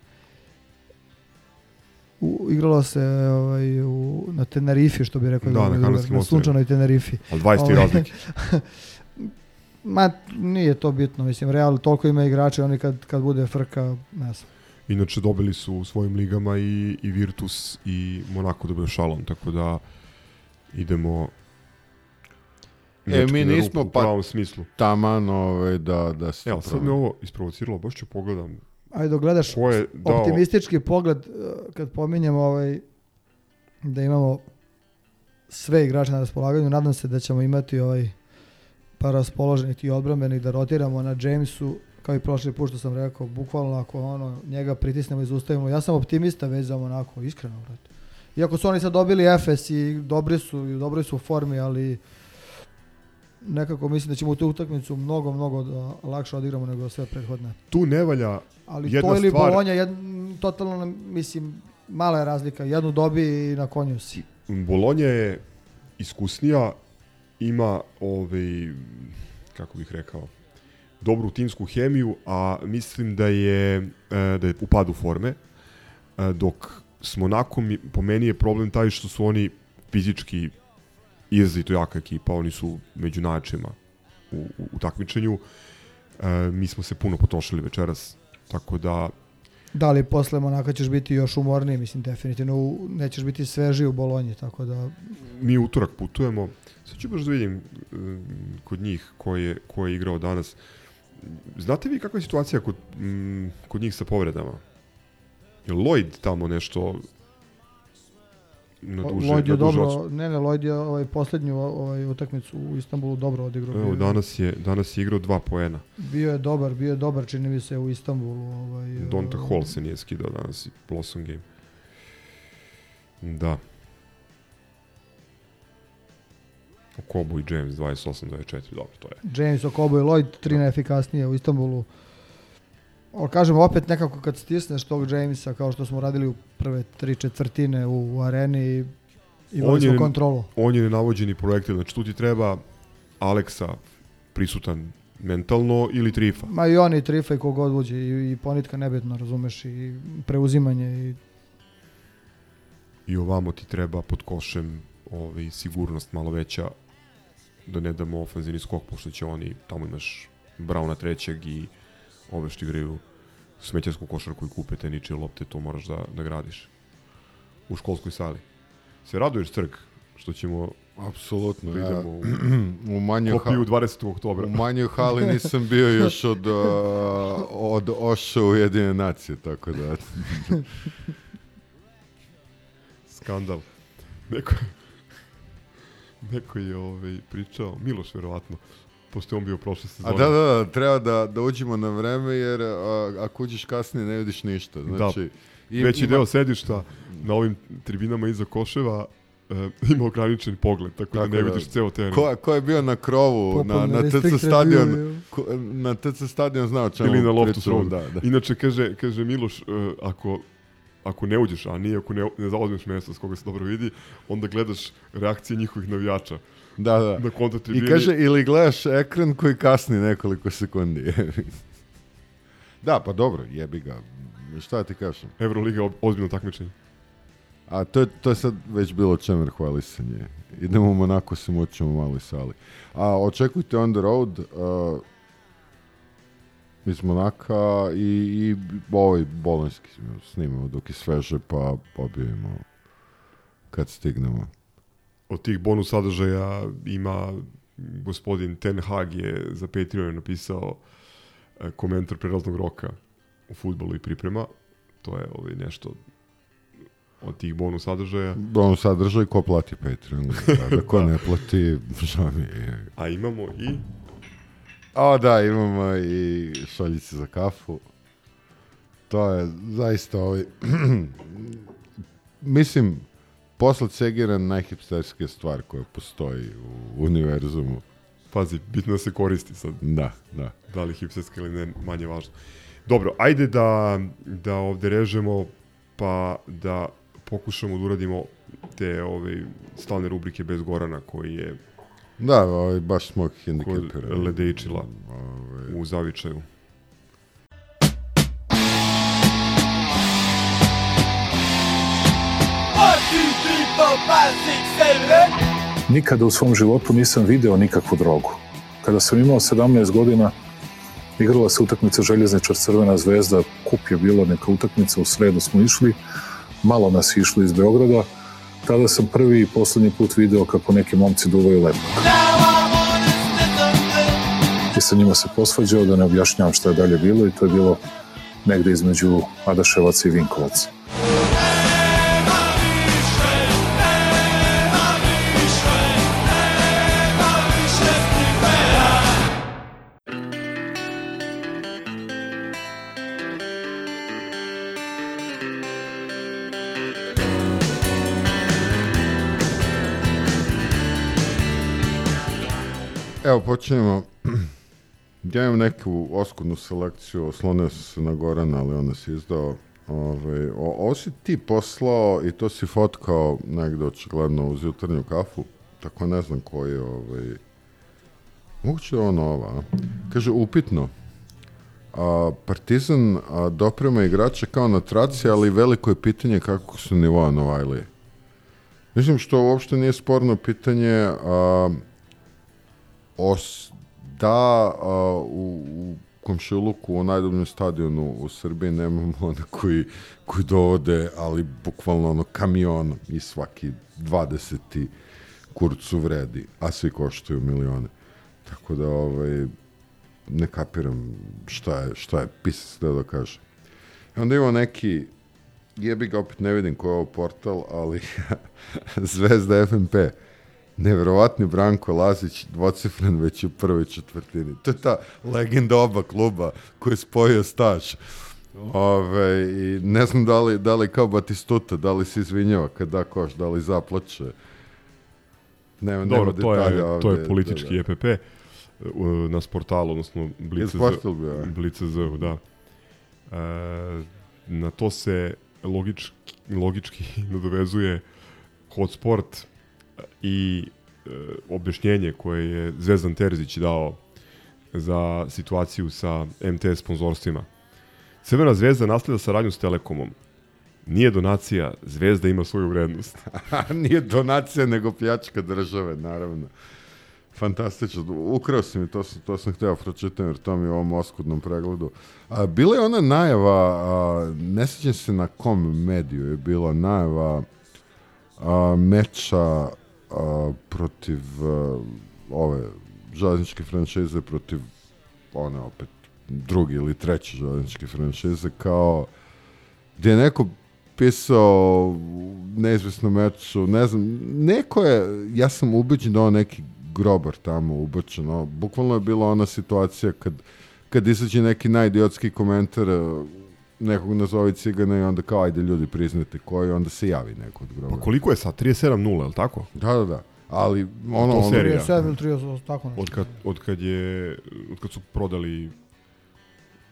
u, igralo se ovaj, u, na Tenerifi, što bi rekao Da, na na ostrvima. sunčanoj Tenerifi. Ali 20 Ovaj, razlike. Ma, nije to bitno, mislim, Real toliko ima igrača, oni kad, kad bude frka, ne znam. Inače dobili su u svojim ligama i, i Virtus i Monaco dobio šalom, tako da idemo E, mi na nismo rupu u pa- pravom smislu. Taman ovaj, da, da se Evo, sad me ovo isprovociralo, baš ću pogledam. Ajde, dok gledaš je dao- optimistički pogled, uh, kad pominjemo ovaj, da imamo sve igrače na raspolaganju, nadam se da ćemo imati ovaj par raspoloženih i odbrambenih da rotiramo na Jamesu, kao i prošli put što sam rekao, bukvalno ako ono, njega pritisnemo i zaustavimo. Ja sam optimista već za onako, iskreno, brate. Iako su oni sad dobili Efes i dobri su, i u dobroj su formi, ali nekako mislim da ćemo tu utakmicu mnogo, mnogo da lakše odigramo nego sve prethodne. Tu ne valja Ali jedna to ili stvar, Bolonja, jed, totalno, mislim, mala je razlika. Jednu dobi i na konju si. Bolonja je iskusnija, ima ovaj, kako bih rekao, dobru timsku hemiju, a mislim da je, e, da je u padu forme, e, dok smo nakon, po meni je problem taj što su oni fizički izrazito jaka ekipa, oni su među najjačima u, u, u takmičenju. E, mi smo se puno potrošili večeras, tako da Da li posle Monaka ćeš biti još umorniji, mislim, definitivno nećeš biti sveži u Bolonji, tako da mi utorak putujemo. Sad ću baš da vidim um, kod njih ko je, ko je igrao danas. Znate vi kakva je situacija kod, mm, kod njih sa povredama? Lloyd tamo nešto na duže, Lloyd je na dobro, odsustvo? ne, ne, Lloyd je ovaj, posljednju ovaj, utakmicu u Istanbulu dobro odigrao. Evo, danas je, danas je igrao dva poena. Bio je dobar, bio je dobar, čini mi se, u Istanbulu. Ovaj, Donta eh, Hall se nije skidao danas i Blossom Game. Da. Kobo i James 28-24, dobro, to je. James, Okobo i Lloyd, tri najefikasnije u Istanbulu. Ali kažem, opet nekako kad stisneš tog Jamesa, kao što smo radili u prve tri četvrtine u, u areni, Imali smo kontrolu. On je nenavođeni projektil, znači tu ti treba Aleksa prisutan mentalno ili Trifa. Ma i oni, Trifa i kogod uđe, i, i ponitka nebitno, razumeš, i preuzimanje, i I ovamo ti treba pod košem ovaj, sigurnost malo veća da ne damo ofenzivni skok, pošto će oni, tamo imaš Brauna trećeg i ove što igraju smećarsku košarku i kupe te ničije lopte, to moraš da, da gradiš u školskoj sali. Se raduješ crk što ćemo Apsolutno, da ja. idemo u, u manjoj kopiju 20. oktobra. U manjoj hali nisam bio još od, uh, od Oša Ujedine nacije, tako da... Skandal. Neko, neko je ovaj, pričao, Miloš verovatno, pošto je on bio prošle sezone. A da, da, da, treba da, da uđemo na vreme, jer a, ako uđeš kasnije ne vidiš ništa. Znači, da, im- veći ima- deo sedišta na ovim tribinama iza Koševa e, ima ograničen pogled, tako, da ne vidiš ceo teren. Ko, ko je bio na krovu, na, na TC stadion, ko, na TC stadion znao o čemu Ili na loftu pričamo, da, da, da. Inače, kaže, kaže Miloš, e, ako, ako ne uđeš, a nije ako ne, ne zauzmeš mesto s koga se dobro vidi, onda gledaš reakcije njihovih navijača. Da, da. Na kontra I tribini. kaže, ili gledaš ekran koji kasni nekoliko sekundi. da, pa dobro, jebi ga. Šta ti kažem? Euroliga ob- ozbiljno takmičenje. A to je, to je sad već bilo čemer hvalisanje. Idemo u Monako, se moćemo u maloj sali. A očekujte on the road uh, iz Monaka i, i ovaj bolonjski snimamo dok je sveže, pa objavimo kad stignemo. Od tih bonus sadržaja ima gospodin Ten Hag je za Patreon napisao e, komentar prelaznog roka u futbolu i priprema. To je ovaj nešto od tih bonus sadržaja. On sadržaj ko plati Patreon. Da, da ko ne plati, žao mi je. A imamo i A da, imamo i šoljice za kafu. To je zaista ovaj... Mislim, posle Cegira najhipsterskija stvar koja postoji u univerzumu. Pazi, bitno da se koristi sad. Da, da. Da li hipsterska ili ne, manje važno. Dobro, ajde da, da ovde režemo, pa da pokušamo da uradimo te ove stalne rubrike bez Gorana koji je Da, ovaj, baš smo kod hendikepirani. Ledejčila Ovaj, u zavičaju. Nikada u svom životu nisam video nikakvu drogu. Kada sam imao 17 godina, igrala se utakmica Željezničar Crvena zvezda, kup je bila neka utakmica, u sredu smo išli, malo nas išlo iz Beograda, tada sam prvi i poslednji put video kako neki momci duvaju lepo. I sa njima se posvađao da ne objašnjavam šta je dalje bilo i to je bilo negde između Adaševaca i Vinkovaca. Evo, počinjemo. Ja imam neku oskudnu selekciju, oslonio se na Gorana, ali on nas izdao. Ove, o, ovo si ti poslao i to si fotkao negde očigledno uz jutarnju kafu, tako ne znam koji je ovaj... Moguće da je ono ova? Kaže, upitno. A, Partizan a, doprema igrače kao na traci, ali veliko je pitanje kako su nivoa Novajlije. Mislim što uopšte nije sporno pitanje, a, os, da a, u, u komšiluku u najdobnjem stadionu u Srbiji nemamo one koji, koji dovode, ali bukvalno ono kamion i svaki 20. kurcu vredi, a svi koštaju milione. Tako da ovaj, ne kapiram šta je, šta je pisac da da kaže. I onda imamo neki jebi ga opet ne vidim ko je ovo portal, ali Zvezda FNP. Neverovatni Branko Lazić, dvocifren već u prvoj četvrtini. To je ta legenda oba kluba koji je spojio staž. Ove, i ne znam da li, da li kao Batistuta, da li se izvinjava kad da koš, da li zaplače. Nema, Dobro, nema to je, detalja to ovde, je politički da, da. EPP na sportalu, odnosno. Blice da. E, na to se logički, logički nadovezuje Hot Sport i e, objašnjenje koje je Zvezdan Terzić dao za situaciju sa MTS sponzorstvima. Crvena zvezda nastavlja saradnju s Telekomom. Nije donacija, zvezda ima svoju vrednost. Nije donacija, nego pljačka države, naravno. Fantastično. Ukrao si mi, to, sam- to sam hteo pročitam, jer to mi je u ovom oskudnom pregledu. A, bila je ona najava, a, ne sjećam se na kom mediju je bila najava a, meča a, protiv a, ove železničke franšize protiv one opet drugi ili treći železničke franšize kao gdje je neko pisao u neizvesnom meču, ne znam, neko je, ja sam ubeđen da on neki grobar tamo ubačen, bukvalno je bila ona situacija kad, kad izađe neki najidiotski komentar nekog nazovi cigana i onda kao ajde ljudi priznate ko je, onda se javi neko od grobara. Pa koliko je sad? 37-0, je li tako? Da, da, da. Ali ono, To ono serija. 37 ili 38, tako nešto. Od kad, od kad je, od kad su prodali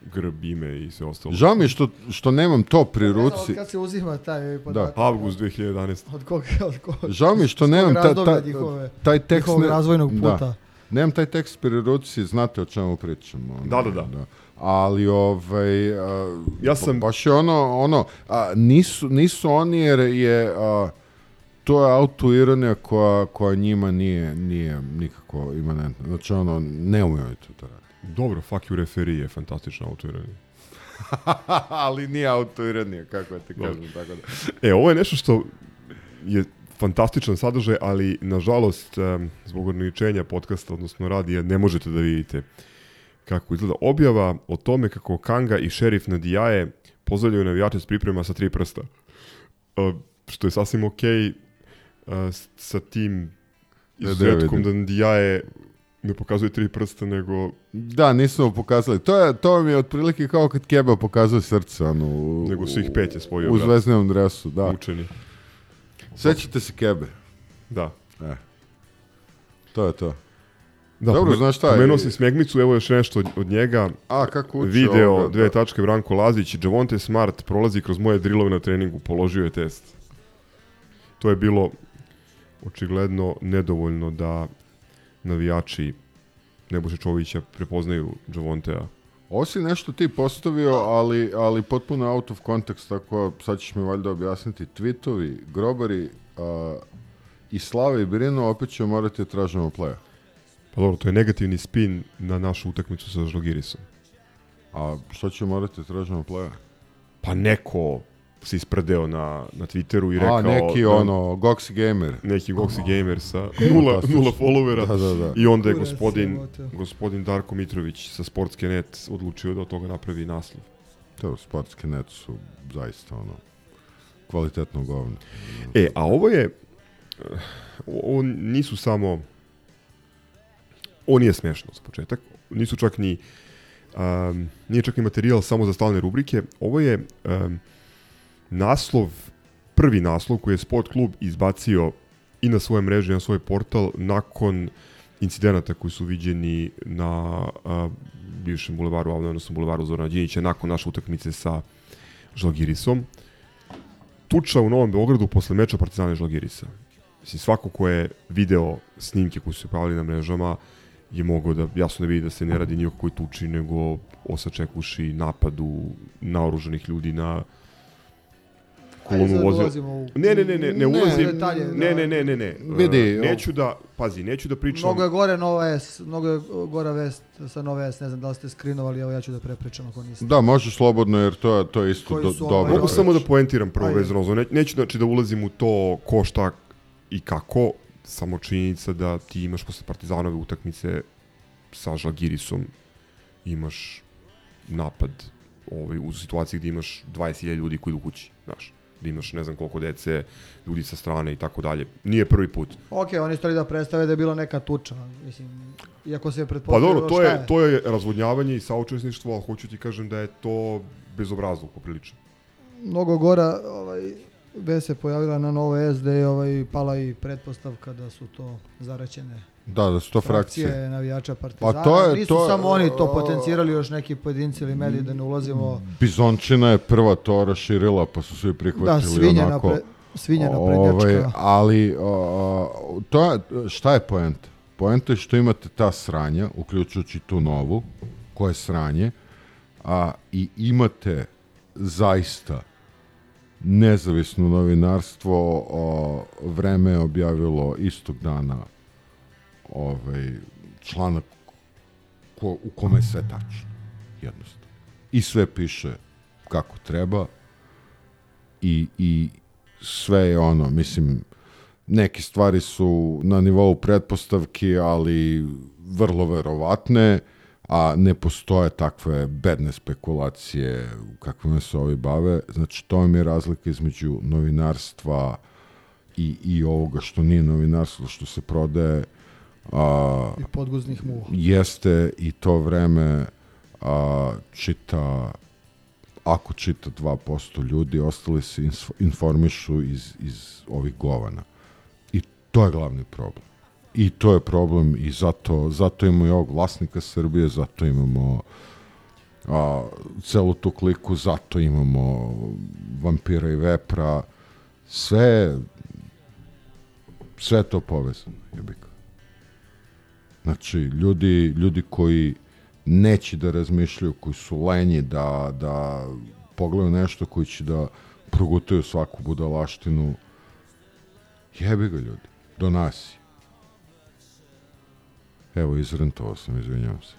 grb, ime i sve ostalo. Žao mi je što, što nemam to pri ruci. od kad se uzima taj podatak. Avgust 2011. Od koga, od koga? Žao mi je što nemam ta, ta, njihove- taj tekst. njihovog razvojnog da. puta. Nemam taj tekst pri ruci, znate o čemu pričam. ono, Da, da, da. Ali, ovaj, a, Ja sam- ba- baš je ono, ono, a, nisu, nisu oni jer je, a, to je autoironija koja, koja njima nije, nije nikako imanentna. Znači, ono, ne umiju to da radi. Dobro, fuck you referee je fantastična autoironija. Ali nije autoironija, kako ja ti kažem, tako da. E, ovo je nešto što je fantastičan sadržaj, ali nažalost zbog ograničenja podcasta, odnosno radija, ne možete da vidite kako izgleda objava o tome kako Kanga i šerif Nadijaje pozdravljaju navijače s priprema sa tri prsta. E, što je sasvim okej e, s- sa tim Da, da izuzetkom da vidim. Nadijaje ne pokazuje tri prsta, nego Da, nismo pokazali. To, je, to mi je otprilike kao kad Keba pokazuje srce, ono, u, Nego svih pet je spojio, U brat. zvezdanom dresu, da. učeni. Sećate se Kebe? Da. E. To je to. Da, Dobro, znaš šta, Pomenuo i- si Smegmicu, evo još nešto od, od njega. A, kako uči Video, ovoga, dve da. tačke, Branko Lazić, Javonte Smart prolazi kroz moje drillove na treningu, položio je test. To je bilo očigledno nedovoljno da navijači Nebojše Čovića prepoznaju Javontea. Ovo si nešto ti postavio, ali, ali potpuno out of context, tako sad ćeš mi valjda objasniti. Tweetovi, grobari a, i Slave i Brino opet ćemo morati da tražimo playa. Pa dobro, to je negativni spin na našu utakmicu sa Žalgirisom. A što ćemo morati tražimo playa? Pa neko se ispredeo na, na Twitteru i rekao... A, neki da- ono, Goxi Gamer. neki Goxi Gamer sa nula, nula followera Da, da, da. i onda je gospodin, gospodin Darko Mitrović sa Sportske net odlučio da od toga napravi naslov. To sportske net su zaista ono, kvalitetno govno. E, a ovo je, ovo nisu samo, ovo nije smešno za početak, nisu čak ni, um, nije čak ni materijal samo za stalne rubrike, ovo je um, naslov, prvi naslov koji je Sport klub izbacio i na svoje mreže i na svoj portal nakon incidenata koji su viđeni na a, bivšem bulevaru, odnosno bulevaru Zorana Đinića, nakon naše utakmice sa Žalgirisom. Tuča u Novom Beogradu posle meča Partizana i. Mislim, svako ko je video snimke koji su se pojavili na mrežama je mogao da jasno da vidi da se ne radi ni o kakvoj tuči, nego o sačekuši napadu naoružanih ljudi na kolonu vozila. u- Ne, ne, ne, ne, ne Ne, ulazim. detalje, ne, da. ne, ne, ne, ne. Vidi, E, neću da, pazi, neću da pričam. Mnogo je gore Nova S, mnogo je gora vest sa Nova S, ne znam da li ste skrinovali, evo ja ću da prepričam ako niste. Da, može slobodno, jer to, je- to je isto Koji do, dobro. ovaj- Mogu samo da poentiram prvo vezano. Ne, neću znači da ulazim u to ko šta i kako, samo činjenica da ti imaš posle Partizanove utakmice sa Žalgirisom imaš napad ovaj, u situaciji gdje imaš 20.000 ljudi koji idu kući, znaš da imaš ne znam koliko dece, ljudi sa strane i tako dalje. Nije prvi put. Ok, oni stali da predstave da je bila neka tuča, mislim, iako se je Pa pretpostavljalo dobro, to šta je, to je razvodnjavanje i saučesništvo, ali hoću ti kažem da je to bezobrazluk poprilično. Mnogo gora, ovaj, vest se pojavila na Novo S, da je ovaj, pala i pretpostavka da su to zaraćene Da, da su to frakcije. frakcije navijača Partizana. Pa to je- Nisu to je- samo oni to potencirali, još neki pojedinci ili mediji da ne ulazimo. Bizončina je prva to raširila, pa su svi prihvatili Da, svinja onako. napre- Svinja naprednjačka. ali o, to je, šta je poenta? Poenta je što imate ta sranja, uključujući tu novu, koje je sranje, a, i imate zaista nezavisno novinarstvo o, vreme je objavilo istog dana ovaj, članak ko, u kome je sve tačno jednostavno. I sve piše kako treba i, i sve je ono mislim neke stvari su na nivou pretpostavki ali vrlo verovatne a ne postoje takve bedne spekulacije kakvime se ovi bave. Znači, to mi je razlika između novinarstva i, i ovoga što nije novinarstvo, što se prodaje. A, I podguznih muva. Jeste i to vreme a, čita ako čita 2% ljudi, ostali se inf- informišu iz, iz ovih govana. I to je glavni problem. I to je problem i zato, zato imamo i ovog vlasnika Srbije, zato imamo a, celu tu kliku, zato imamo vampira i vepra, sve sve to povezano, jebika. Znači, ljudi, ljudi koji neće da razmišljaju, koji su lenji da, da pogledaju nešto, koji će da progutaju svaku budalaštinu, jebi ga ljudi, do nas je. Evo, izrentovao sam, izvinjavam se.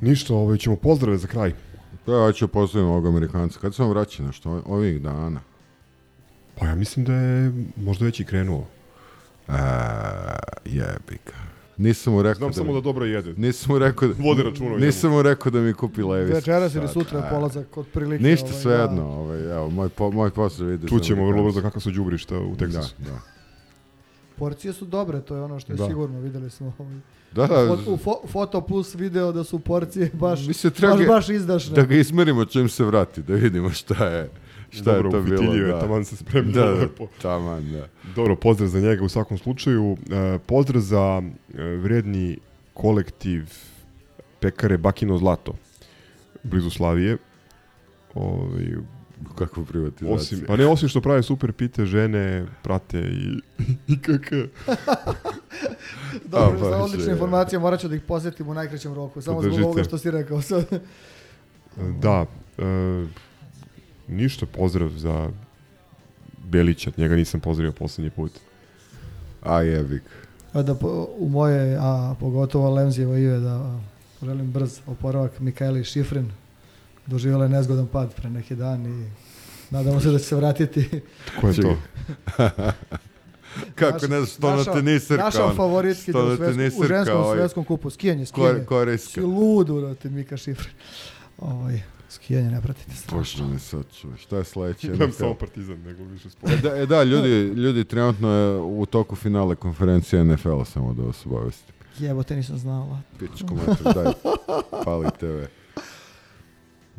Ništa, ovaj, ćemo pozdrave za kraj. To ja ću pozdravim ovog Amerikanca. Kad sam vraćan, nešto ovih dana? Pa ja mislim da je možda već i krenuo. A, jebika. Nisam mu rekao Znam da samo mi- da dobro jede. Nisam mu rekao da, Vodi računa. Nisam mu rekao da mi kupi Levis. Večeras ili sutra polazak kod prilike. Ništa ovaj, svejedno, ovaj, evo, moj, po, moj pozdrav ide Tu za ćemo vrlo brzo kako su đubrišta u Teksasu. Da, da. Porcije su dobre, to je ono što je Da. sigurno, videli smo. Ovaj. Da, da. U, fo- u fo, foto plus video da su porcije baš, Mislim, treba baš, baš izdašne. Da ga ismerimo čim se vrati, da vidimo šta je, šta Dobro, je to bilo. fitiljive, Da. taman se spremio Da, da, taman, da. Dobro, pozdrav za njega u svakom slučaju. E, pozdrav za e, vredni kolektiv pekare Bakino Zlato, blizu Slavije. Ovaj, Kakvu privatizaciju. osim, pa ne, osim što prave super pite, žene prate i, i KK. Dobro, A, za odlične je. informacije morat ću da ih posjetim u najkraćem roku, samo zbog Podržite. ovoga što si rekao sad. Da, e, ništa pozdrav za Belića, njega nisam pozdravio poslednji put. A jebik. A da po, u moje, a pogotovo Lemzijevo ime, da želim brz oporavak Mikaeli Šifrin. Doživjela je nezgodan pad pre neki dan i nadamo se da će se vratiti. Ko je to? Kako ne znaš, što na tenisirka. Naša ono, favoritkinja što u, na svetskom, u ženskom ovaj, svetskom kupu. Skijanje, skijanje. korejska. Si lud, urate, Mika Šifrin. Ovaj, skijanje ne pratite strašno. Bože me sačuvaj. Šta je sledeće? Nemam NFL? samo partizan, nego više sport. E da, e da, ljudi, ljudi trenutno je u toku finale konferencije NFL-a, samo da vas obavestim. Jebote, nisam znala. Pičku mater, daj, pali TV.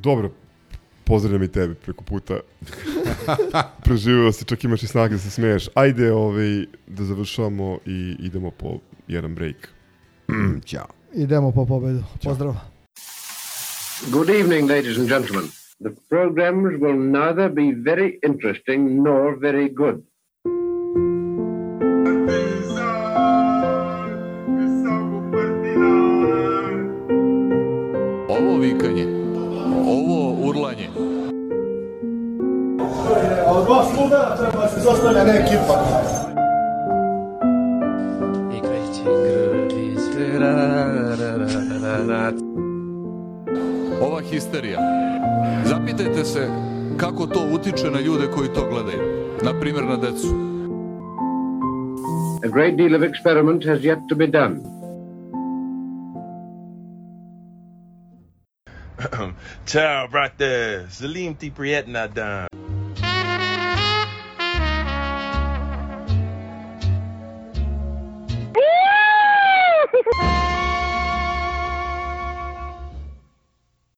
Dobro, pozdravljam i tebe preko puta. Preživio si, čak imaš i snage da se smeješ. Ajde ovaj, da završavamo i idemo po jedan break. Ćao. Idemo po pobedu. Pozdrav. Good evening, ladies and gentlemen. The programs will neither be very interesting nor very good. Dva sluga treba se zostavlja ne ekipa. ova histerija. Zapitajte se kako to utiče na ljude koji to gledaju. Na primjer na decu. A great deal of experiment has yet to be done. Ciao, brother. Salim T. Prietna done.